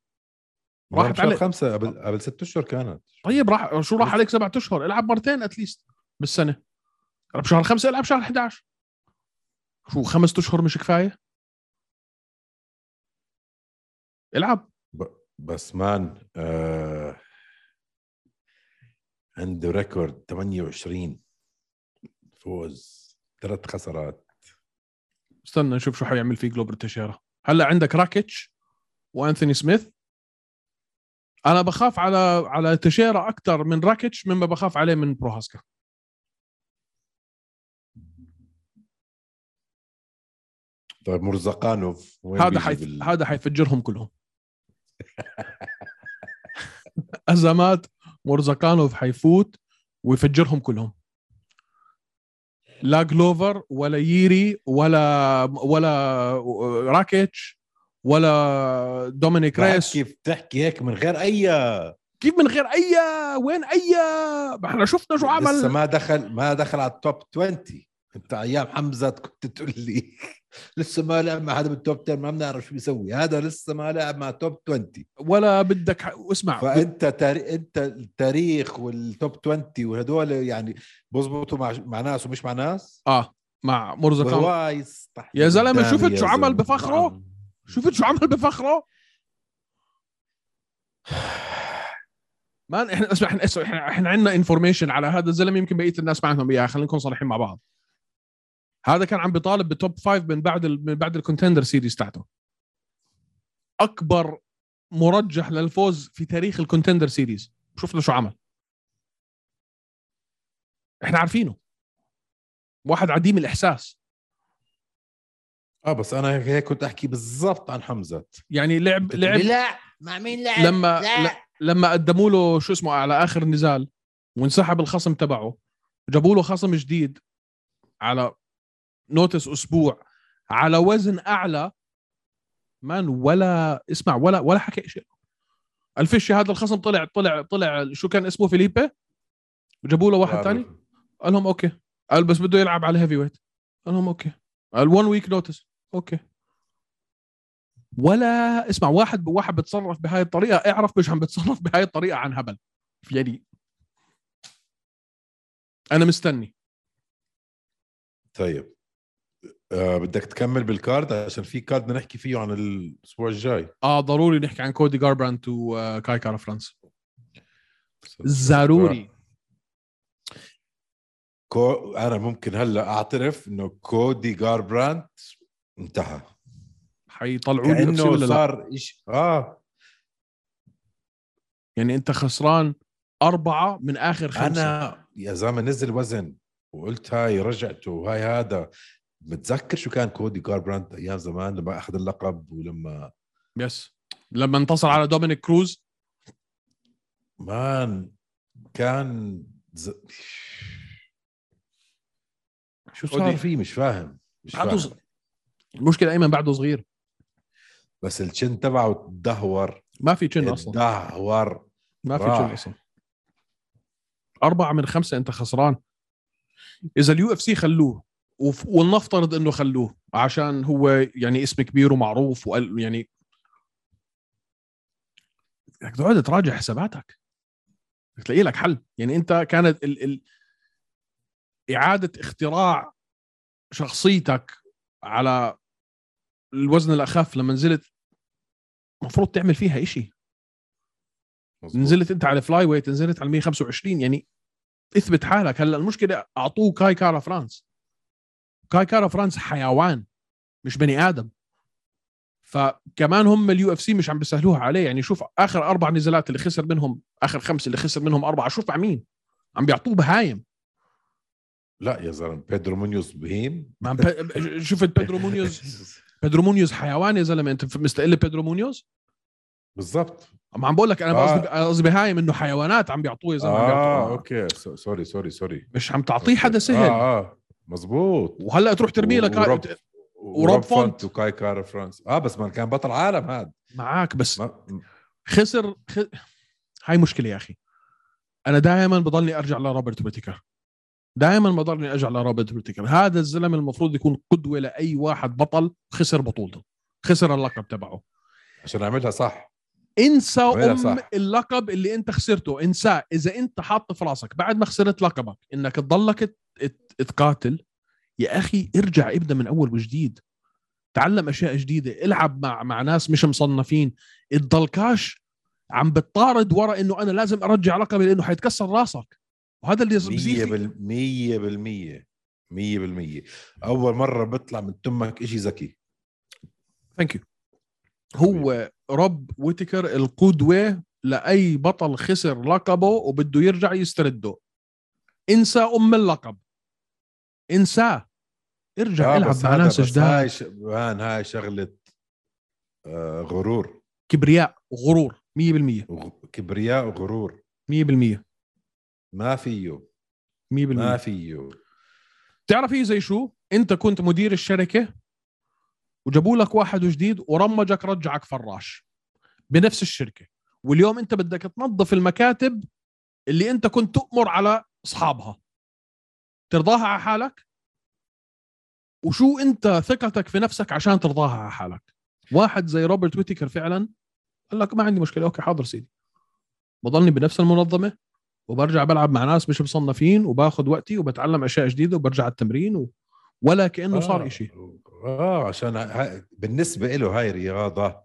راحت شهر عليك. خمسة قبل قبل ست أشهر كانت. طيب راح شو راح عليك سبعة أشهر؟ العب مرتين at least بالسنة. العب شهر خمسة العب شهر 11 شو خمسة أشهر مش كفاية؟ العب. بس man آه عنده record 28 فوز. ثلاث خسارات. استنى نشوف شو حيعمل فيه جلوفر تيشيرا. هلا عندك راكيتش وأنثوني سميث. أنا بخاف على على تيشيرا أكثر من راكيتش مما بخاف عليه من بروهاسكا. طيب مرزاكانوف هذا حيف... بال- هذا حيفجرهم كلهم. (laughs) ازمات مرزاكانوف حيفوت ويفجرهم كلهم. لا جلوفر ولا ييري ولا ولا راكيتش ولا دومينيك رييس كيف تحكي هيك من غير اي كيف من غير اي وين اي ما إحنا شفنا شو لسه عمل. ما دخل ما دخل على ال top 20 أنت أيام حمزة كنت تقول لي. لسه ما لعب مع حدا بال top 10 ما بنعرف شو بيسوي. هذا لسه ما لعب مع top 20 ولا بدك ح- اسمع فأنت تاري... أنت التاريخ وال top 20 وهدول يعني بزبطوا مع مع ناس ومش مع ناس؟ آه مع تحت يا قدامي شفت شو عمل. بفخره؟ شفت شو عمل بفخره؟ man إحنا اسمع إحنا اسمع إحنا, إحنا عندنا information على هذا الزلمة يمكن بقية الناس ما عندهم اياها خلينا نكون صريحين مع بعض. هذا كان عم بيطالب بال top five من بعد ال... من بعد ال contender series تاعته. أكبر مرجح للفوز في تاريخ ال contender series شفنا شو عمل. إحنا عارفينه. واحد عديم الإحساس. آه بس أنا هيك كنت أحكي بالضبط عن حمزة. يعني لعب لعب لا مع مين لعب؟ لما لا. لما قدموا له شو اسمه على آخر نزال وانسحب الخصم تبعه جابوا له خصم جديد على notice أسبوع على وزن أعلى man ولا اسمع ولا ولا حكى شيء. الفيش هذا الخصم طلع طلع طلع شو كان اسمه فيليبي؟ وجابوا له واحد ثاني قال لهم okay. قال بس بده يلعب على heavyweight قال لهم okay. قال 1 week notice okay. ولا اسمع واحد واحد بتصرف بهاي الطريقة اعرف مش عم بتصرف بهاي الطريقة عن هبل. يعني. أنا مستني. طيب. آه بدك تكمل بال card عشان في card بدنا نحكي فيه عن الأسبوع الجاي. آه ضروري نحكي عن كودي جاربرانت وكاي كارا فرانس ضروري. كو... أنا ممكن هلأ أعترف إنه كودي جاربراند انتهى. حيطلعوا لي لا؟ صار إيش... آه. يعني أنت خسران أربعة من آخر خمسة. أنا يا زلمة نزل وزن وقلت هاي رجعته وهاي هذا. بتذكر شو كان كودي جاربراند أيام زمان لما أخذ اللقب ولما yes لما انتصر على دومينيك كروز؟ man كان ز... شو صار فيه؟ مش فاهم مش بعده فاهم. ص- المشكلة ايمن بعده صغير. بس ال chin تبعه تدهور. ما في chin أصلا. تدهور. ما في. chin أصلا. أربعة من خمسة أنت خسران. إذا ال UFC خلوه. ولنفترض إنه خلوه عشان هو يعني اسم كبير ومعروف وقال يعني بدك تقعد تراجع حساباتك. بدك تلاقي لك حل. يعني أنت كانت ال ال إعادة اختراع شخصيتك على الوزن الأخف لما نزلت المفروض تعمل فيها مزبوط. نزلت أنت على flyweight نزلت على 125 يعني اثبت حالك. هلأ المشكلة أعطوه كاي كارا فرانس. كاي كارا فرانس حيوان مش بني آدم. فكمان هم ال UFC مش عم بيسهلوها عليه. يعني شوف آخر أربع نزالات اللي خسر منهم آخر خمسه اللي خسر منهم أربعة شوف مع مين؟ عم بيعطوه بهايم. لا يا زلمة بيدرو مونيوس بهيم. ما ب... شفت بيدرو مونيوز. (laughs) بيدرو مونيوز حيوان يا زلمة. انت مستقل بيدرو مونيوز؟ بالضبط. ما عم بقول لك أنا آه. قصدي قصدي بهايم إنه حيوانات عم بيعطوه يا زلمة. آه okay. so- sorry sorry sorry مش عم تعطيه حدا سهل. آه آه. مزبوط وهلا تروح ترمي لك وروب, وروب فونت. وكاي كار فرانس. آه بس ما كان بطل عالم هذا معك بس ما... خسر خ... هاي مشكلة يا أخي. أنا دائما بضلني أرجع لروبرت ويتيكر. دائما بضلني أرجع لروبرت ويتيكر. هذا الزلمه المفروض يكون قدوة لأي واحد بطل خسر بطولته. خسر اللقب تبعه. عشان اعملها صح. انسى أم صح. اللقب اللي أنت خسرته. انساه. إذا أنت حاط في راسك بعد ما خسرت لقبك إنك تضلك تقاتل يا أخي ارجع ابدا من أول وجديد. تعلم أشياء جديدة. العب مع مع ناس مش مصنفين. تضلكاش عم بتطارد ورا إنه أنا لازم أرجع لقبي لإنه حيتكسر راسك. وهذا اللي مية بزيد بال... مية بالمية. مية بالمية. أول مرة بيطلع من تمك إشي ذكي. thank you هو روب ويتكر القدوة لأي بطل خسر لقبه وبده يرجع يسترده. انسى أم اللقب. انساه ارجع العب مع ناس جداد هاي ش... هاي شغلة آه غرور. كبرياء وغرور 100% وغ... كبرياء وغرور. 100% ما فيه. 100% ما فيه. بتعرف هي زي شو؟ أنت كنت مدير الشركة وجابوا لك واحد جديد ورمجك رجعك فراش بنفس الشركة. واليوم أنت بدك تنظف المكاتب اللي أنت كنت تؤمر على أصحابها. ترضاها على حالك؟ وشو انت ثقتك في نفسك عشان ترضاها على حالك؟ واحد زي روبرت ويتيكر فعلا قال لك ما عندي مشكلة okay حاضر سيدي. بضلني بنفس المنظمة وبرجع بلعب مع ناس مش مصنفين وباخذ وقتي وبتعلم أشياء جديدة وبرجع على التمرين و... ولا كأنه صار إشي. آه عشان ها... بالنسبة له هاي رياضة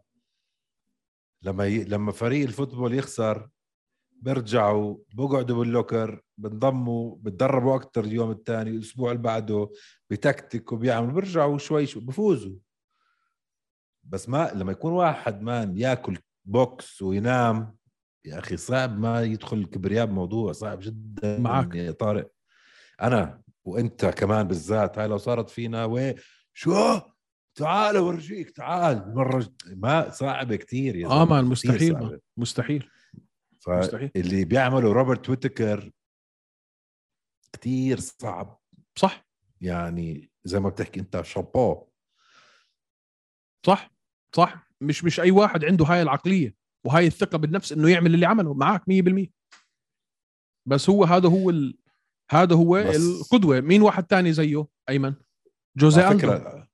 لما ي... لما فريق ال football يخسر بيرجعوا بقعدوا بال locker بنضموا بتدربوا أكثر اليوم الثاني الأسبوع اللي بعده بتكتك وبيعملوا بيرجعوا شوي شوي بفوزوا بس ما لما يكون واحد man ياكل بوكس وينام يا أخي صعب ما يدخل الكبرياء بموضوع صعب جدا معك. يا طارق أنا وأنت كمان بالذات هاي لو صارت فينا وين شو تعال أورجيك تعال مرة ما صعبة كثير يا آه مان مستحيل صعبة. مستحيل مستحيل. فاللي بيعمله روبرت ويتكر كثير صعب. صح. يعني زي ما بتحكي انت شابو صح صح. مش مش أي واحد عنده هاي العقلية وهاي الثقة بالنفس إنه يعمل اللي عمله معك 100% بس هو هذا هو ال... هذا هو القدوة. مين واحد تاني زيه؟ أيمن. جوزي فكرة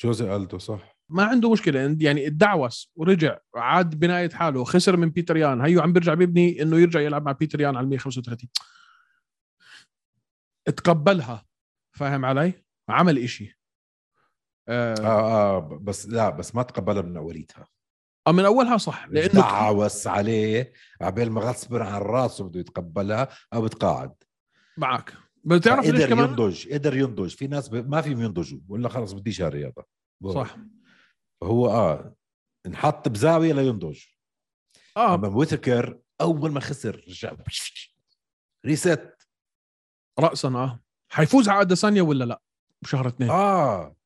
جوزي ألدو صح. ما عنده مشكلة. يعني ادعوس ورجع عاد بناية حاله خسر من بيتر يان. هيو عم بيرجع بيبني إنه يرجع يلعب مع بيتر يان على 135 تقبلها فاهم علي؟ عمل إشي. آه, آه آه بس لا بس ما تقبلها من أوليتها. آه من أولها صح. لأنه دعوس عليه. عبال ما غصبا عن راسه بده يتقبلها أو بتقاعد معك. بتعرف ليش قدر كمان؟ ينضج قدر ينضج. في ناس ب... ما فيهم ينضجوا. ولا خلص بديش هالرياضه صح. فهو آه انحط بزاوية لينضج. آه. أما ويتكر أول ما خسر رجع (laughs) ريست. راسا آه. حيفوز على اديسانيا ولا لا؟ بشهر اثنين. آه.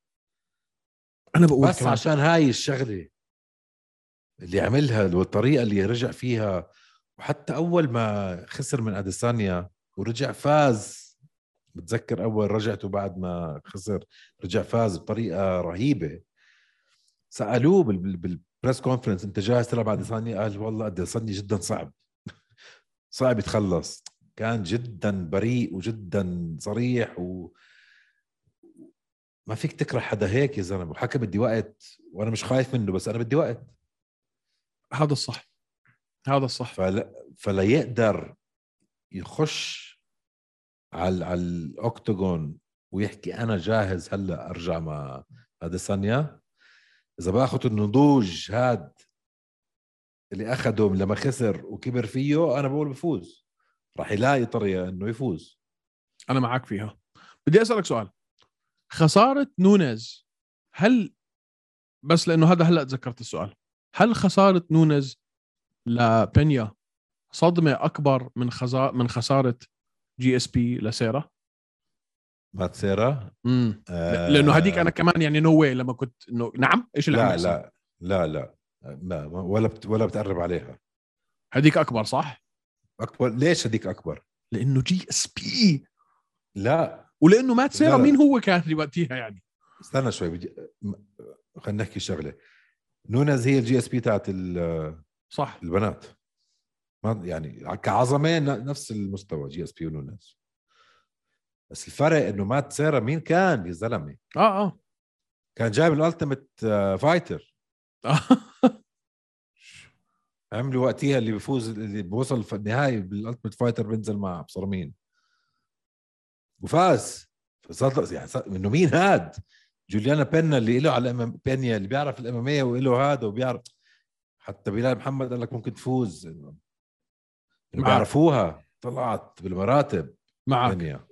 أنا بقول بس كمان. عشان هاي الشغلة اللي عملها والطريقة اللي رجع فيها وحتى أول ما خسر من أديسانيا ورجع فاز. بتذكر أول رجعته بعد ما خسر رجع فاز بطريقة رهيبة. سألوه بال- بال- بالبريس كونفرنس انت جاهز تلعب أديسانيا؟ قال والله أديسانيا جدا صعب. (laughs) صعب يتخلص. كان جدا بريء وجدا صريح و ما فيك تكره حدا هيك يا زلمة. وحكى بدي وقت وأنا مش خايف منه بس أنا بدي وقت. هذا الصح. هذا الصح. فلا فلا يقدر يخش على على الاوكتاجون ويحكي أنا جاهز هلأ أرجع مع اديسانيا إذا بأخذ النضوج هاد اللي اخده لما خسر وكبر فيه أنا بقول بفوز. راح يلاقي طريقة إنه يفوز. أنا معك فيها. بدي أسألك سؤال. خسارة نونيز هل بس لأنه هذا هلأ تذكرت السؤال هل خسارة نونيز لبنيا صدمة أكبر من خزا... من خسارة GSP لسيرا مات سيرا امم آه. لأنه هديك أنا كمان يعني no way لما كنت إنه نعم إيش اللي لا؟ لا لا لا. لا ولا بت ولا بتقرب عليها. هديك أكبر صح؟ أكبر؟ ليش هديك أكبر؟ لأنه GSP. لا. ولأنه مات سيرا. مين هو كان وقتها يعني. استنى شوي بدي خلينا نحكي شغلة. نونز هي ال GSP تاعت ال- صح. البنات. ما يعني كعظمة نفس المستوى GSP ونونز بس الفرق إنه مات سيرا مين كان يا زلمة. آه آه. كان جايب ال Ultimate Fighter. (laughs) عملوا وقتها اللي بيفوز اللي بوصل في النهائي بال Ultimate Fighter بينزل مع ابصر مين؟ وفاز. فصار يعني إنه مين هاد؟ جوليانا بينا اللي له على الام بينيا اللي بيعرف ال MMA وله هذا وبيعرف حتى بلال محمد قال لك ممكن تفوز. معك. بيعرفوها طلعت بالمراتب. معك. بينيا.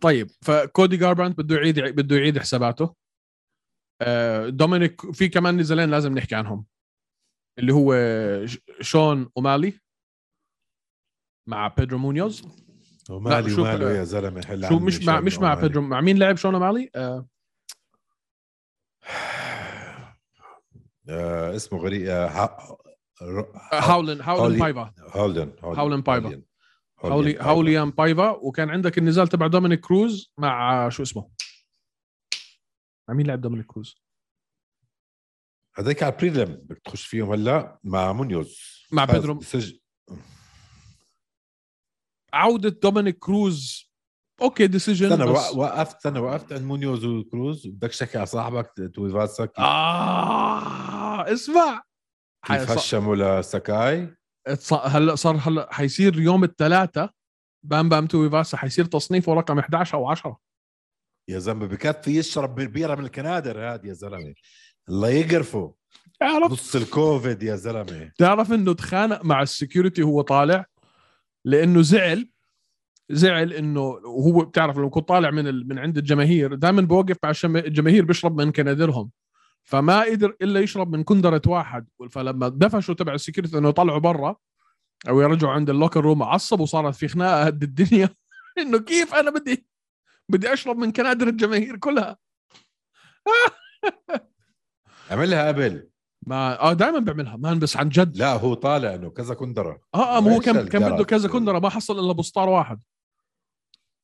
طيب فكودي جاربراند بده يعيد بده يعيد حساباته. آه، دومينيك في كمان نزالين لازم نحكي عنهم. اللي هو شون أومالي مع بيدرو مونيوز. ومالي شو- وماله يا زلمة حل شو مش مع مش مع. بيدرو مع مين لعب شون أومالي؟ آه آه اسمه غريب آه هاولن هاولن بايفا. هولدن هولن بايفا. هاولي. هاوليان بايفا. وكان عندك النزال تبع دومينيك كروز مع شو اسمه؟ مع مين لعب دومينيك كروز؟ هذيك على prelim بدك تخش فيهم هلا مع مونيوز. مع بيدرو. بسج... عودة دومينيك كروز. أوكي decision استنى بس. وق- وقفت استنى وقفت عند مونيوز وكروز. بدك تحكي على صاحبك تويفاسا آه اسمع. كيف هشمه لساكاي؟ هلا صار هلا حيصير يوم الثلاثاء بام بام توي فاسا حيصير تصنيفه رقم 11 أو 10 يا زلمة بكفي يشرب بيره من الكنادر هاد يا زلمة. الله يقرفه. تعرف نص الكوفيد يا زلمة. تعرف إنه تخانق مع ال security وهو طالع؟ لأنه زعل. زعل إنه وهو بتعرف لو كنت طالع من ال... من عند الجماهير دائما بوقف مع الشم... الجماهير بيشرب من كنادرهم فما قدر إلا يشرب من كندرة واحد. فلما دفشوا تبع ال security إنه يطلعوا برا أو يرجعوا عند ال locker room عصب وصارت في خناقة قد الدنيا. (laughs) إنه كيف أنا بدي بدي أشرب من كنادر الجماهير كلها؟ (laughs) عملها قبل ما آه دائما بيعملها man بس عن جد. لا هو طالع إنه كذا كندرة. آه آه ما هو كان كان بده؟ كذا كندرة ما حصل إلا بسطار واحد.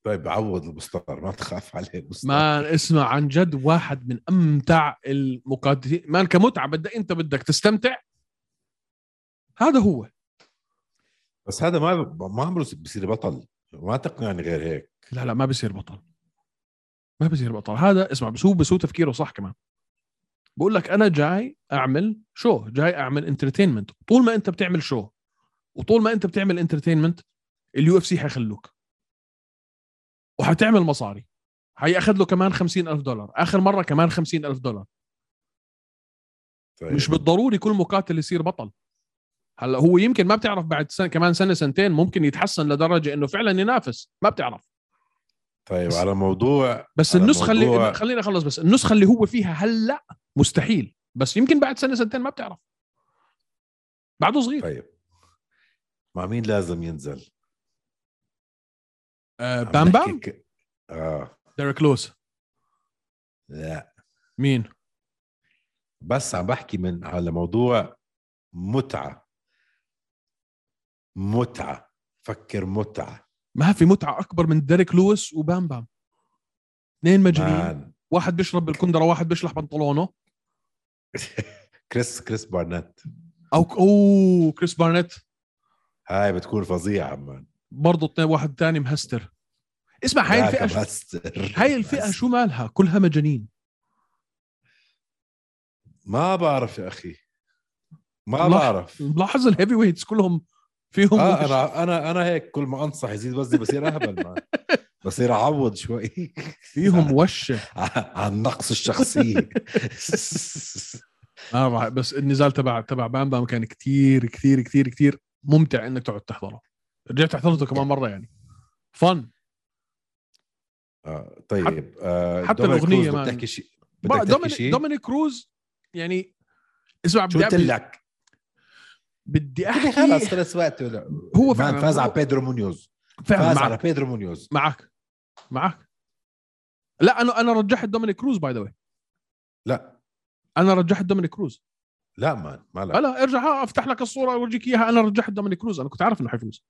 طيب عوض البسطار ما تخاف عليه البسطار man اسمع عن جد واحد من أمتع المقاتلين. man كمتعه بدك أنت بدك تستمتع. هذا هو. بس هذا ما ما عمره بصير بطل. ما تقنعني غير هيك. لا لا ما بصير بطل. ما بصير بطل. هذا اسمع بس هو بس هو تفكيره صح كمان. بقول لك أنا جاي أعمل show جاي أعمل entertainment طول ما أنت بتعمل show وطول ما أنت بتعمل entertainment ال UFC حيخلوك. وحتعمل مصاري. حيأخذ له كمان خمسين ألف دولار. آخر مرة كمان خمسين ألف دولار. طيب. مش بالضروري كل مقاتل يصير بطل. هلا هو يمكن ما بتعرف بعد سنة كمان سنة سنتين ممكن يتحسن لدرجة إنه فعلا ينافس. ما بتعرف. طيب على موضوع بس على النسخة موضوع- اللي خليني اخلص بس النسخة اللي هو فيها هلأ مستحيل بس يمكن بعد سنة سنتين ما بتعرف. بعده صغير. طيب. مع مين لازم ينزل؟ آه بام بام؟ ك... آه. ديريك لويس. لا. مين؟ بس عم بحكي من على موضوع متعة. متعة. فكر متعة. ما في متعة أكبر من ديريك لويس وبام بام. اثنين مجانين واحد بيشرب بالكندرة واحد بيشلح بنطلونه. (laughs) كريس كريس بارنت. أو أوه كريس بارنيت هاي بتكون فظيعة man. برضه اثنين واحد تاني مهستر. اسمع هاي شو كماستر. هاي الفئة بس شو مالها؟ كلها مجانين. ما بعرف يا أخي. ما. بعرف. ملاحظ ال heavyweights كلهم فيهم آه وش. أنا أنا أنا هيك كل ما أنصح يزيد وزني بصير أهبل (laughs) بصير اعوض شوي. فيهم (laughs) وشة. عن نقص الشخصيه (laughs) آه راح- بس النزال تبع تبع بام بام كان كتير كتير كتير كتير ممتع إنك تقعد تحضره. رجعت حضرته كمان مرة يعني. fun. آه طيب آه حتى كروز man. بدك شيء دومينيك كروز يعني اسمع شو بدي قلت أبي- لك؟ بدي خلص أحكي خلص وقته لا هو فعلا فاز على بيدرو مونيوز. فعلا فاز معك. على بيدرو مونيوز. معك. معك. لا أنا أنا رجحت دومينيك كروز by the لا. أنا رجحت دومينيك كروز. لا man ما لا. هلا ارجع ها افتح لك الصورة اورجيك إياها. أنا رجحت دومينيك كروز. أنا كنت عارف إنه حيفوز.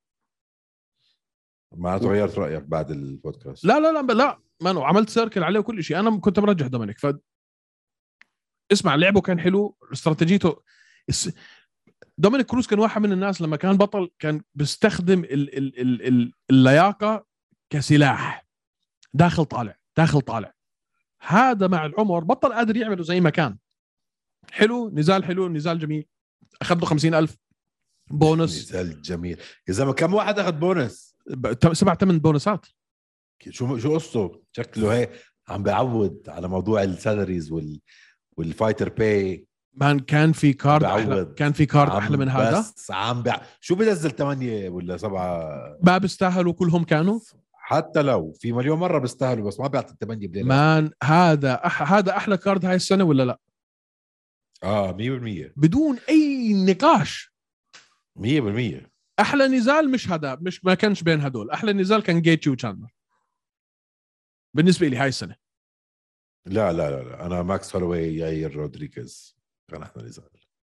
معناته غيرت رأيك بعد البودكاست. لا لا لا لا man و عملت circle عليه وكل شيء. أنا كنت مرجح دومينيك. ف اسمع لعبه كان حلو. استراتيجيته. دومينيك كروز كان واحد من الناس لما كان بطل كان بيستخدم ال... ال... ال... ال... اللياقة كسلاح. داخل طالع داخل طالع. هذا مع العمر بطل قادر يعمله زي ما كان. حلو نزال حلو نزال جميل. اخذ له 50000 بونس نزال جميل. يا زلمة كم واحد أخذ بونس سبع ثمان بونسات شو شو قصته؟ شكله هيك عم بيعوض على موضوع ال salaries وال والفايتر باي. مان كان في كارد أحلى. كان في كارد أحلى من هذا؟ بس عم بع... شو بنزل ثمانية ولا سبعة؟ ما بيستاهلوا كلهم كانوا؟ حتى لو في مليون مرة بيستاهلوا بس ما بيعطي الثمانية بليلة مان هذا أح هذا أحلى كارد هاي السنة ولا لا؟ آه 100% بدون أي نقاش. 100% أحلى نزال مش هذا مش ما كانش بين هدول. أحلى نزال كان جيتشي وتشاندلر بالنسبة لي هاي السنة. لا لا لا, لا. أنا ماكس هولوي ياير رودريغيز. كان أحلى نزال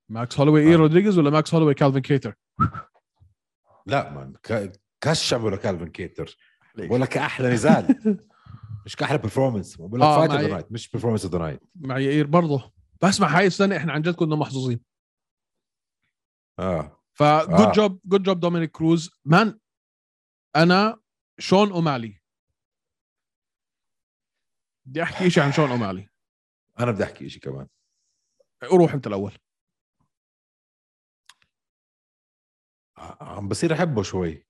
ماكس هولوي اي آه. رودريغيز ولا ماكس هولوي (laughs) كالفين كيتر؟ لا مان ك... كشم ولا كالفن كيتر. بقول لك أحلى نزال (laughs) مش كأحلى performance بقول لك آه، fight of the night مش performance of the night مع يائير برضه. بسمع هاي السنة إحنا عن جد كنا محظوظين. آه. ف good. Job good job دومينيك كروز مان أنا شون أومالي. بدي أحكي شيء عن شون أومالي. أنا بدي أحكي شيء كمان. روح انت الأول. عم بصير أحبه شوي.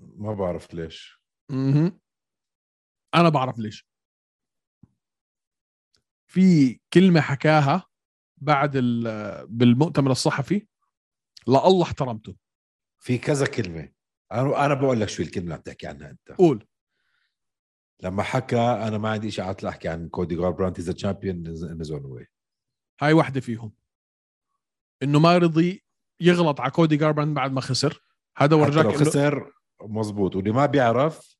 ما بعرف ليش. مهم. أنا بعرف ليش. في كلمة حكاها بعد ال- بالمؤتمر الصحفي لا الله احترمته. في كذا كلمة. أنا أنا بقول لك شو الكلمة اللي عم تحكي عنها أنت. قول. لما حكى أنا ما عندي شيء عاطل احكي عن كودي جاربرانت is champion in his own way هاي واحدة فيهم. إنه ما رضي يغلط على كودي جاربراند بعد ما خسر. هذا ورجاك لو خسر مزبوط واللي ما بيعرف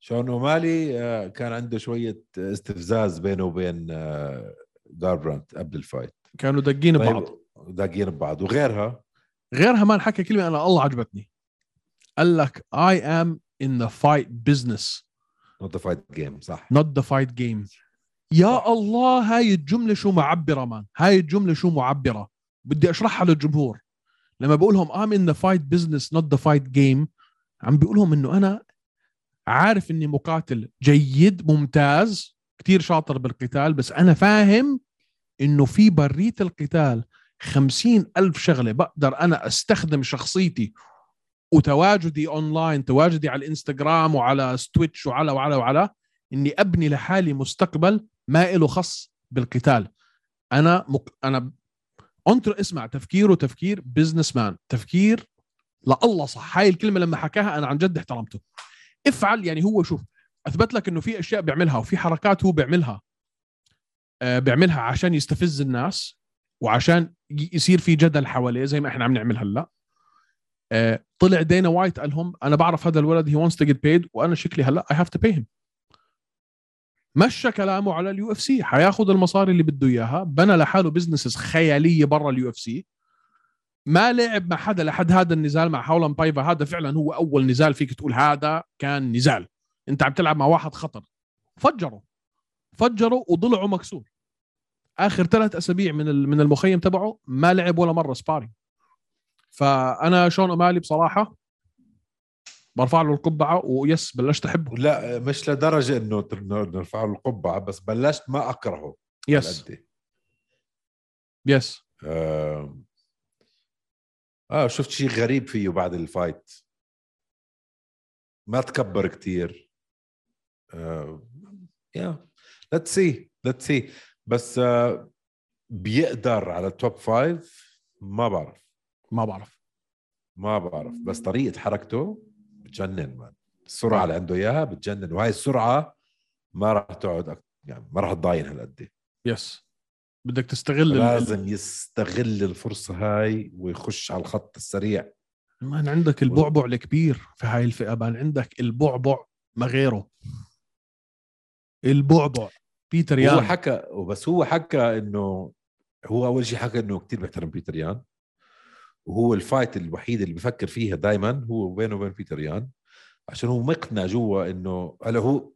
شون أومالي آه، كان عنده شوية استفزاز بينه وبين آه، جاربرانت قبل ال fight. كانوا دقين ببعض. طيب داقين ببعض. وغيرها؟ غيرها ما حكى كلمة أنا الله عجبتني. قال لك I am in the fight business. Not fight game صح. Not the fight game. يا الله هاي الجملة شو معبرة مان هاي الجملة شو معبرة. بدي أشرحها للجمهور. لما بقولهم I'm in the fight business not the fight game عم بيقولهم إنه أنا عارف إني مقاتل جيد ممتاز كتير شاطر بالقتال بس أنا فاهم إنه في برية القتال خمسين ألف شغلة بقدر أنا أستخدم شخصيتي وتواجدي أونلاين تواجدي على الإنستغرام وعلى تويتش وعلى وعلى وعلى إني أبني لحالي مستقبل ما له خص بالقتال. أنا مك... أنا أنطر اسمع تفكيره تفكير businessman تفكير لا الله صح. هاي الكلمة لما حكاها أنا عن جد احترمته. افعل يعني هو شوف أثبت لك إنه في أشياء بيعملها وفي حركات هو بيعملها آه بيعملها عشان يستفز الناس وعشان يصير في جدل حواليه زي ما إحنا عم نعمل هلأ. طلع دينا وايت قال لهم أنا بعرف هذا الولد he wants to get paid. وأنا شكلي هلأ I have to pay him. مشى كلامه على اليو اف سي حياخذ المصاري اللي بده إياها بنى لحاله businesses خيالية برا اليو اف سي ما لعب مع حدا لحد هذا النزال مع حولان بايفا هذا فعلا هو أول نزال فيك تقول هذا كان نزال. أنت عم تلعب مع واحد خطر. فجروا. فجروا وضلعوا مكسور. آخر ثلاث أسابيع من من المخيم تبعه ما لعب ولا مرة sparring فأنا شون أمالي بصراحة برفع له القبعة و yes بلشت أحبه. لا مش لدرجة إنه نرفع له القبعة بس بلشت ما أكرهه yes. Yes. آه, آه شفت شيء غريب فيه بعد ال fight. ما تكبر كتير. آه yeah let's see let's see بس آه بيقدر على ال top five ما بعرف. ما بعرف. ما بعرف. بس طريقة حركته بتجنن مان السرعة اللي عنده إياها بتجنن وهي السرعة ما راح تقعد يعني ما راح تضاين هالقد. yes بدك تستغل ال- لازم يستغل الفرصة هاي ويخش على الخط السريع. مان عندك البعبع الكبير في هاي الفئة مان. عندك البعبع ما غيره. البعبع. بيتر يان حكى وبس هو حكى إنه هو أول شيء حكى إنه كتير بيحترم بيتر يان وهو ال fight الوحيد اللي بفكر فيها دائما هو بينه وبين بيتر يان عشان هو مقنع جوا إنه هلا هو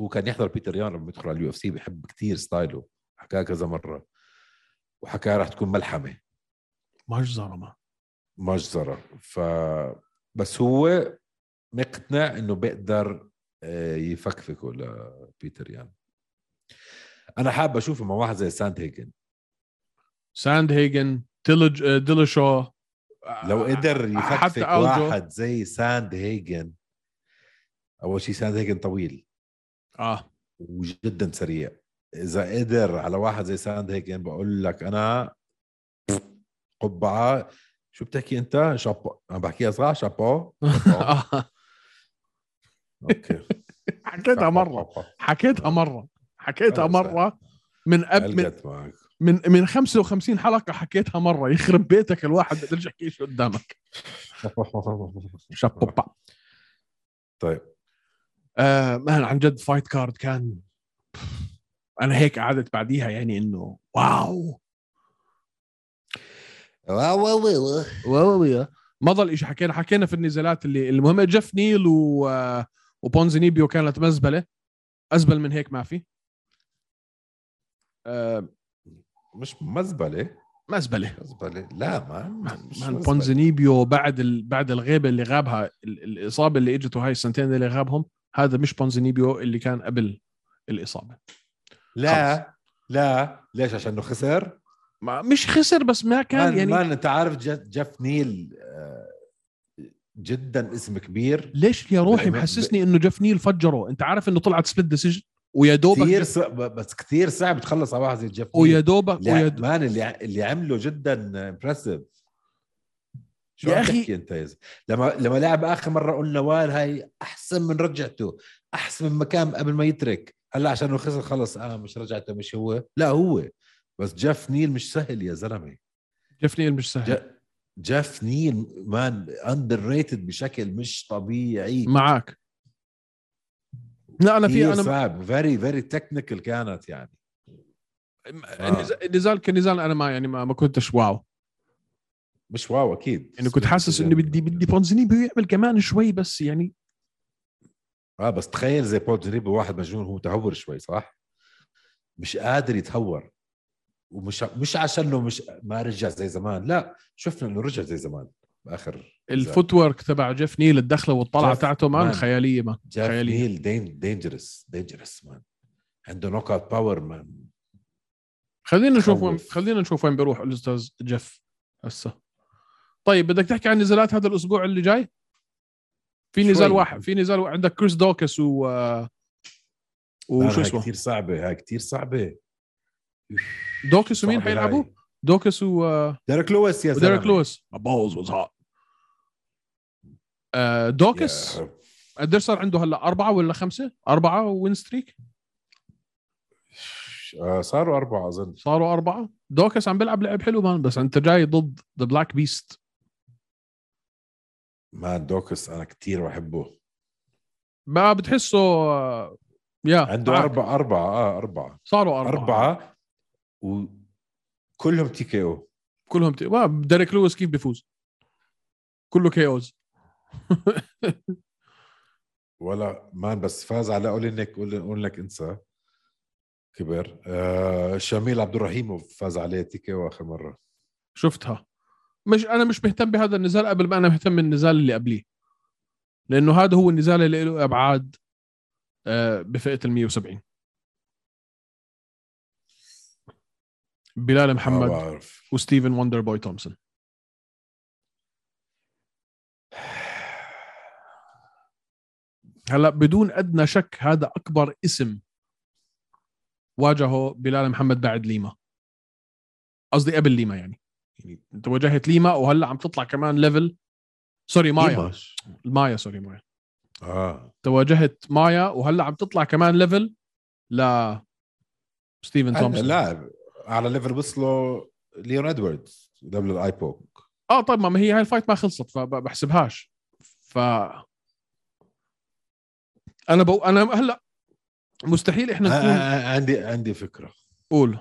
هو كان يحضر بيتر يان لما يدخل على اليو إف سي بيحب كتير style ه حكاه كذا مرة وحكى راح تكون ملحمة. مجزره ما. مجزره ف بس هو مقتنع إنه بيقدر آه، يفكفكه لبيتر يان. أنا حابب أشوفه مع واحد زي ساند هيجن ساند هيجن ديلشو لو قدر حتى يفكفك. واحد زي ساند هيجن أول شيء ساند هيجن طويل. آه. وجدا سريع. إذا قدر على واحد زي ساند هيجن بقول لك أنا قبعة. شو بتحكي أنت؟ شابو. عم بحكيها صح شابو. (laughs) آه. okay. حكيتها مرة. حكيتها مرة. حكيتها مرة من أب من من من 55 حلقة حكيتها مرة يخرب بيتك الواحد بقدرش يحكي شو قدامك. (laughs) شابوبا طيب. آه مان عن جد fight card كان أنا هيك قعدت بعديها يعني إنه wow. Wow wow wow. Wow. Yeah. ما ضل شيء حكينا حكينا في النزالات اللي المهمه جيف نيل و آه، وبونزينيبيو كانت مزبلة. أزبل من هيك ما في. آه مش مزبلة. مزبلة. مزبلة. لا ما مزبلة. بونزينيبيو بعد ال... بعد الغيبة اللي غابها ال... الإصابة اللي اجته هاي السنتين اللي غابهم هذا مش بونزينيبيو اللي كان قبل الإصابة. لا لا. ليش؟ عشان خسر؟ ما مش خسر بس ما كان man يعني man أنت عارف جف, جف نيل آه، جدا اسم كبير. ليش يا روحي محسسني إنه جيف نيل فجره؟ أنت عارف إنه طلعت split decision ويا دوبك كثير صعب بس كثير صعب تخلص على واحد زي جيف نيل ويا دوبك ويا ع- دو... man اللي اللي عمله جدا impressive شو يا أخي أنت يا؟ لما لما لعب آخر مرة قلنا وال هاي أحسن من رجعته أحسن من مكان قبل ما يترك. هلأ عشان خسر خلص آه مش رجعته مش هو. لا هو. بس جيف نيل مش سهل يا زلمة. جيف نيل مش سهل. ج- جيف نيل man underrated بشكل مش طبيعي. معك لا أنا في أنا صعب. very very technical كانت يعني. النزال- النزال كنزال أنا ما يعني ما, ما كنتش wow. مش wow أكيد. يعني كنت حاسس انه بدي بدي بونزينيبو يعمل كمان شوي بس يعني آه بس تخيل زي جريء و واحد مجنون هو متهور شوي صح؟ مش قادر يتهور. ومش مش عشانه مش ما رجع زي زمان. لا شفنا إنه رجع زي زمان. باخر ال footwork تبع جيف نيل الدخلة والطلعة جيف تاعته man man. خيالية man جيف خيالية. نيل dan- dangerous dangerous man عنده knockout power man خلينا نشوف وين. خلينا نشوف وين بيروح الأستاذ جيف هسه طيب بدك تحكي عن نزالات هذا الأسبوع اللي جاي في نزال شوي. واحد في نزال واحد. عندك كريس دوكس و وشو هاي اسمه كثير صعبة هاي كثير صعبة دوكس ومين حيلعبوا. دوكس و... ديريك لويس يا زلمة وديريك لويس boss was hot دوكس. قديش صار عنده هلا؟ أربعة ولا خمسة؟ أربعة win streak؟ آه، صاروا أربعة أظن. صاروا أربعة. دوكس عم بيلعب لعب حلو man بس أنت جاي ضد the Black Beast man دوكس أنا كثير بحبه. ما بتحسه آه، يا عنده معك. أربعة أربعة آه أربعة. صاروا أربعة, أربعة وكلهم TKO كلهم ت... ما ديريك لويس كيف بيفوز؟ كله KOs (laughs) ولا man بس فاز على اولينك اولينك أنسى. كبر. آه شاميل عبد الرحيم فاز عليه TKO آخر مرة. شفتها. مش أنا مش مهتم بهذا النزال قبل ما أنا مهتم بالنزال اللي قبليه. لأنه هذا هو النزال اللي له أبعاد آه، بفئة ال 170 بلال محمد بعرف. وستيفن وندر بوي تومسون. هلا بدون ادنى شك هذا اكبر اسم واجهه بلال محمد بعد ليما. قصدي قبل ليما يعني. يعني انت واجهت ليما وهلا عم تطلع كمان level sorry مايا. مايا sorry مايا. آه. انت واجهت مايا وهلا عم تطلع كمان level ل ستيفن تومسون لاعب على level وصله ليون ادواردز قبل ال eye poke آه طيب ما هي هاي ال fight ما خلصت فبحسبهاش ف أنا بو... أنا هلأ مستحيل إحنا نكون عندي عندي فكرة. قول.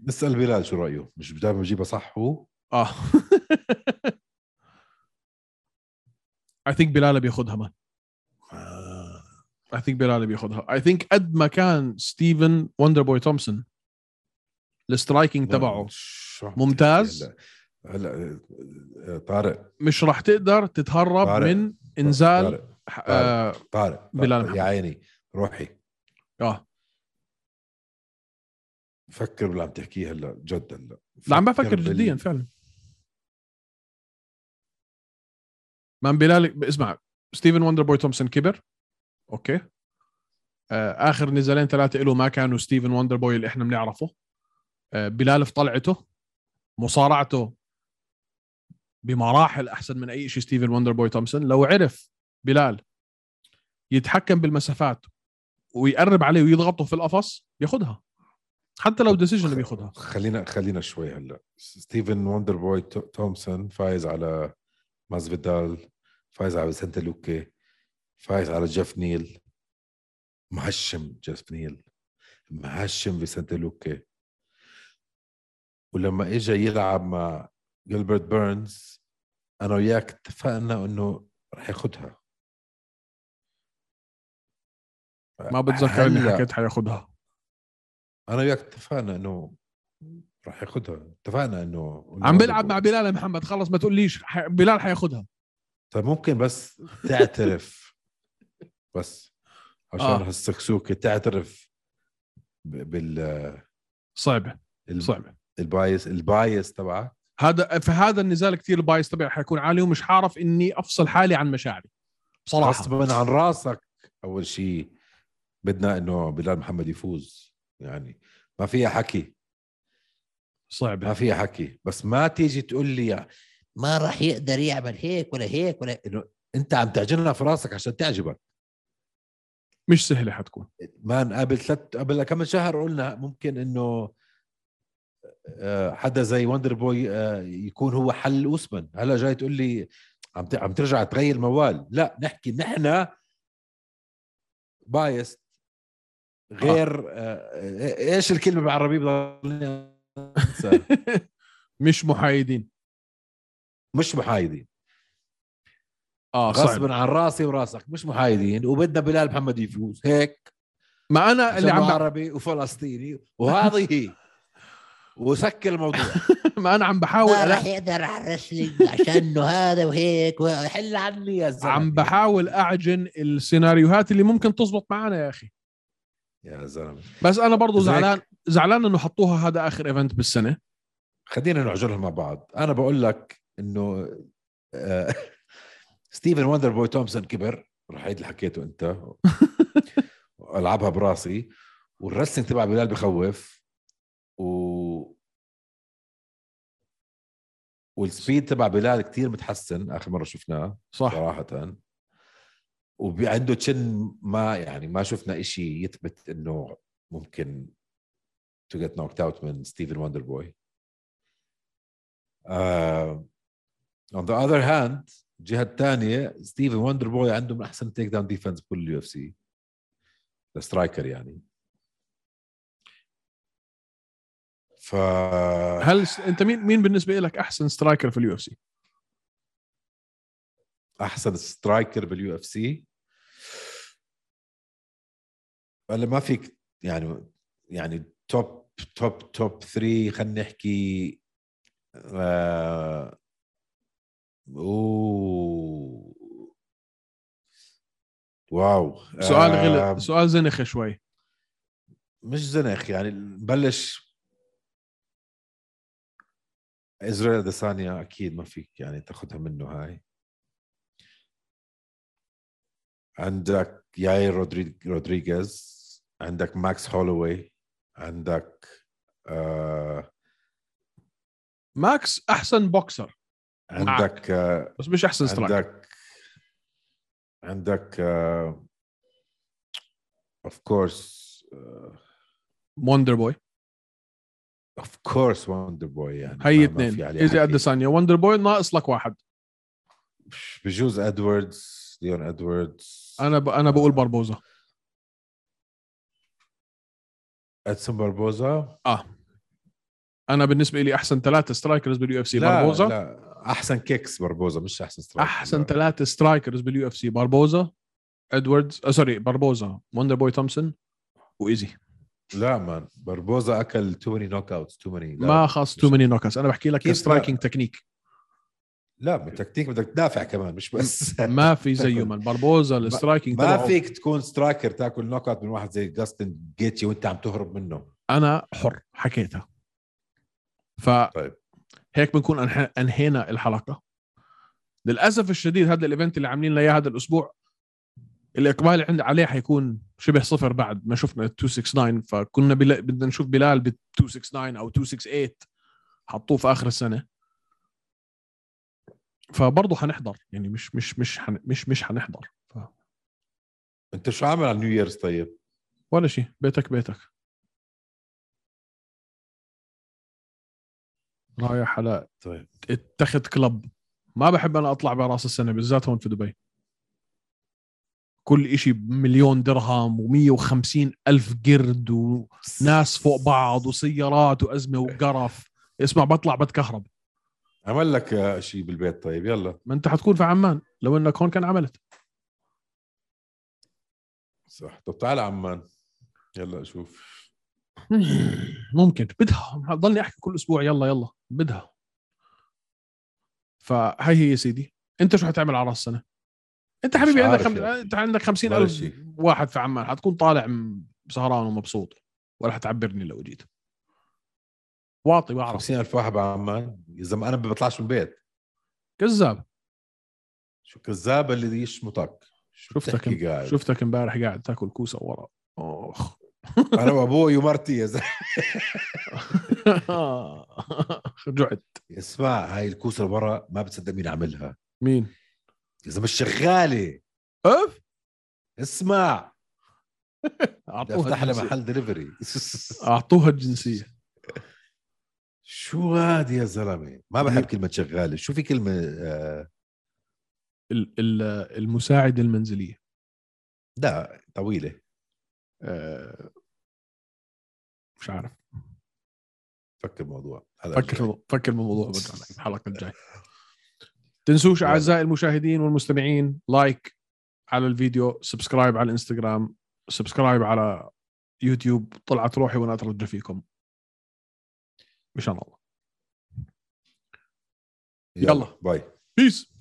نسال بلال شو رأيه؟ مش دائما بجيبها صح هو؟ آه. (laughs) I think بلال بياخذها man آه. I think بلال بياخذها I think قد ما كان ستيفن وندر بوي تومسون ال striking تبعه ممتاز. هلأ آه، طارق. مش راح تقدر تتهرب طارق. من نزال طارق. آه طارق بلال طارق. يا عيني روحي. آه. فكر باللي عم تحكيه هلا جد هلا. لا عم بفكر بال- جديا فعلا. man بلال اسمع ستيفن وندر بوي تومسون كبر okay. آه آخر نزالين ثلاثة له ما كانوا ستيفن وندر بوي اللي إحنا بنعرفه. آه بلال في طلعته مصارعته بمراحل أحسن من أي شيء ستيفن وندر بوي تومسون. لو عرف بلال يتحكم بالمسافات ويقرب عليه ويضغطه في القفص بياخذها حتى لو decision بياخذها خلينا خلينا شوي هلا. ستيفن وندر بوي تو- تومسون فايز على مازفيدال فايز على فيسنتي لوكي فايز على جيف نيل. مهشم جيف نيل. مهشم فيسنتي لوكي. ولما اجى يلعب مع جيلبرت بيرنز أنا وياك اتفقنا إنه رح ياخذها ما بتذكر إني حكيت حياخذها أنا وياك اتفقنا إنه رح ياخذها اتفقنا إنه عم Boy. مع بلال يا محمد. خلص ما تقوليش. بلال حياخذها طيب ممكن بس تعترف. بس. عشان آه. هالسكسوكة تعترف بال صعبة. ال- صعبة. ال bias ال bias تبعك. هذا في هذا النزال كثير ال bias تبعي حيكون عالي ومش حعرف إني أفصل حالي عن مشاعري. بصراحه غصبا عن راسك أول شيء بدنا إنه بلال محمد يفوز. يعني ما فيها حكي. ما صعبه فيها حكي. بس ما تيجي تقول لي ما راح يقدر يعمل هيك ولا هيك ولا إنه أنت عم تعجنها في راسك عشان تعجبك. مش سهلة حتكون. مان قبل ثلاث قبل كم شهر قلنا ممكن إنه آه، حدا زي وندر بوي آه، يكون هو حل اوسمان هلا جاي تقول لي عم عم ترجع تغير موال. لا نحكي نحن بايست غير آه، إيش الكلمة بالعربي بضلني. (laughs) مش محايدين. مش محايدين. آه غصبا عن راسي وراسك مش محايدين. وبدنا بلال محمد يفوز هيك. ما أنا اللي عشان عم عربي وفلسطيني وهذه هي. (laughs) وسكر الموضوع. (laughs) ما أنا عم بحاول ما. راح يقدر على الرسلينج عشانه هذا وهيك حل عني يا زلمة. عم بحاول أعجن السيناريوهات اللي ممكن تزبط معنا يا أخي. يا زلمة. بس أنا برضو. زعلان زعلان إنه حطوها هذا آخر event بالسنة. خلينا نعجرها مع بعض. أنا بقول لك إنه آه، ستيفن وندر بوي تومسون كبر. رح اللي حكيته أنت. ألعبها براسي. وال wrestling تبع بلال بخوف. و وال speed تبع بلال كتير متحسن. آخر مرة شفناه صح. صراحة. وعنده chin ما يعني ما شفنا إشي يثبت إنه ممكن to get knocked out من ستيفن Wonderboy on the other hand الجهه الثانية ستيفن Wonderboy عنده من أحسن takedown defense بكل ال UFC striker يعني. ف هل. أنت مين مين بالنسبة لك أحسن striker في ال UFC أحسن striker بال UFC ولا ما فيك يعني يعني top top top 3 خلينا نحكي آه أوه. wow. سؤال آه، غلط سؤال زنخ شوي. مش زنخ يعني نبلش. ازرائيل اديسانيا أكيد ما فيك يعني تاخذها منه هاي. عندك رودري- رودريغيز عندك ماكس هولوي عندك آه ماكس أحسن بوكسر. عندك آه بس مش أحسن striker عندك عندك of course Wonderboy of course Wonderboy يعني هي اثنين. حكي. أديسانيا. Wonderboy ناقص لك واحد. بجوز ادواردز ليون ادواردز أنا ب... أنا بقول باربوزا. ادسون باربوزا؟ آه. أنا بالنسبة لي أحسن ثلاثة strikers بال UFC باربوزا. لا. أحسن kicks باربوزا مش أحسن strike أحسن ثلاثة strikers بال UFC باربوزا إدواردز آه sorry باربوزا Wonderboy تومسون وإيزي لا man باربوزا أكل too many knockouts too many ما خاص too many knocks أنا بحكي لك كيف striking technique لا بالتكتيك بدك تدافع كمان مش بس. (laughs) ما في زيه من باربوزا ال striking ما فيك تكون striker تاكل knockout من واحد زي جاستن جيتشي وانت عم تهرب منه. أنا حر حكيتها. ف طيب. هيك بنكون أنهينا الحلقة. للأسف الشديد هذا ال event اللي عاملين له اياه هذا الأسبوع الإقبال عند عليه حيكون شبه صفر بعد ما شفنا ال 269 فكنا بلا... بدنا نشوف بلال بال 269 أو 268 حطوه في آخر السنة. فبرضه حنحضر يعني مش مش مش حن... مش مش حنحضر ف... انت شو عامل على New Year's طيب؟ ولا شيء. بيتك بيتك. رايح على طيب. اتخذ كلب. ما بحب أنا أطلع براس السنة بالذات هون في دبي. كل إشي بمليون درهم و150 ألف قرد وناس فوق بعض وسيارات وأزمة وقرف. اسمع بطلع بتكهرب. عمل لك شيء بالبيت طيب يلا. ما أنت حتكون في عمان لو أنك هون كان عملت. صح. طب تعال عمان. يلا شوف. (laughs) ممكن. بدها. ضلني أحكي كل أسبوع. يلا يلا. بدها. فهي هي يا سيدي. أنت شو حتعمل على رأس السنة؟ أنت مش حبيبي عندك خم... أنت عندك 50 ولا ألف شيء. واحد في عمان. حتكون طالع سهران ومبسوط. ولا حتعبرني لو جيت. واطي بعرف 50000 واحد بعمان. يا زلمة أنا ما بطلعش من البيت. كذاب. شو كذاب اللي يشمطك. شفتك قاعد؟ شفتك إمبارح قاعد تاكل كوسة ورا. اخ (laughs) أنا وأبوي ومرتي يا زلمة. (laughs) رجعت اسمع هاي الكوسة اللي برا ما بتصدق مين عملها. مين؟ يا زلمة شغاله أف؟ اسمع. (laughs) أعطوها أفتح لها. محل دليفري أعطوها الجنسية. شو هاد يا زلمة؟ ما بحب كلمة شغالة شو في كلمة آه؟ ال- ال- المساعده المنزلية. لا طويلة. آه، مش عارف. فك الموضوع فكر فكر بالموضوع (laughs) الحلقة الجاية. تنسوش. أعزائي المشاهدين والمستمعين like على الفيديو subscribe على الإنستغرام subscribe على يوتيوب طلعت روحي وأنا اترجى فيكم. مشان الله. يلا يلا. باي. بيس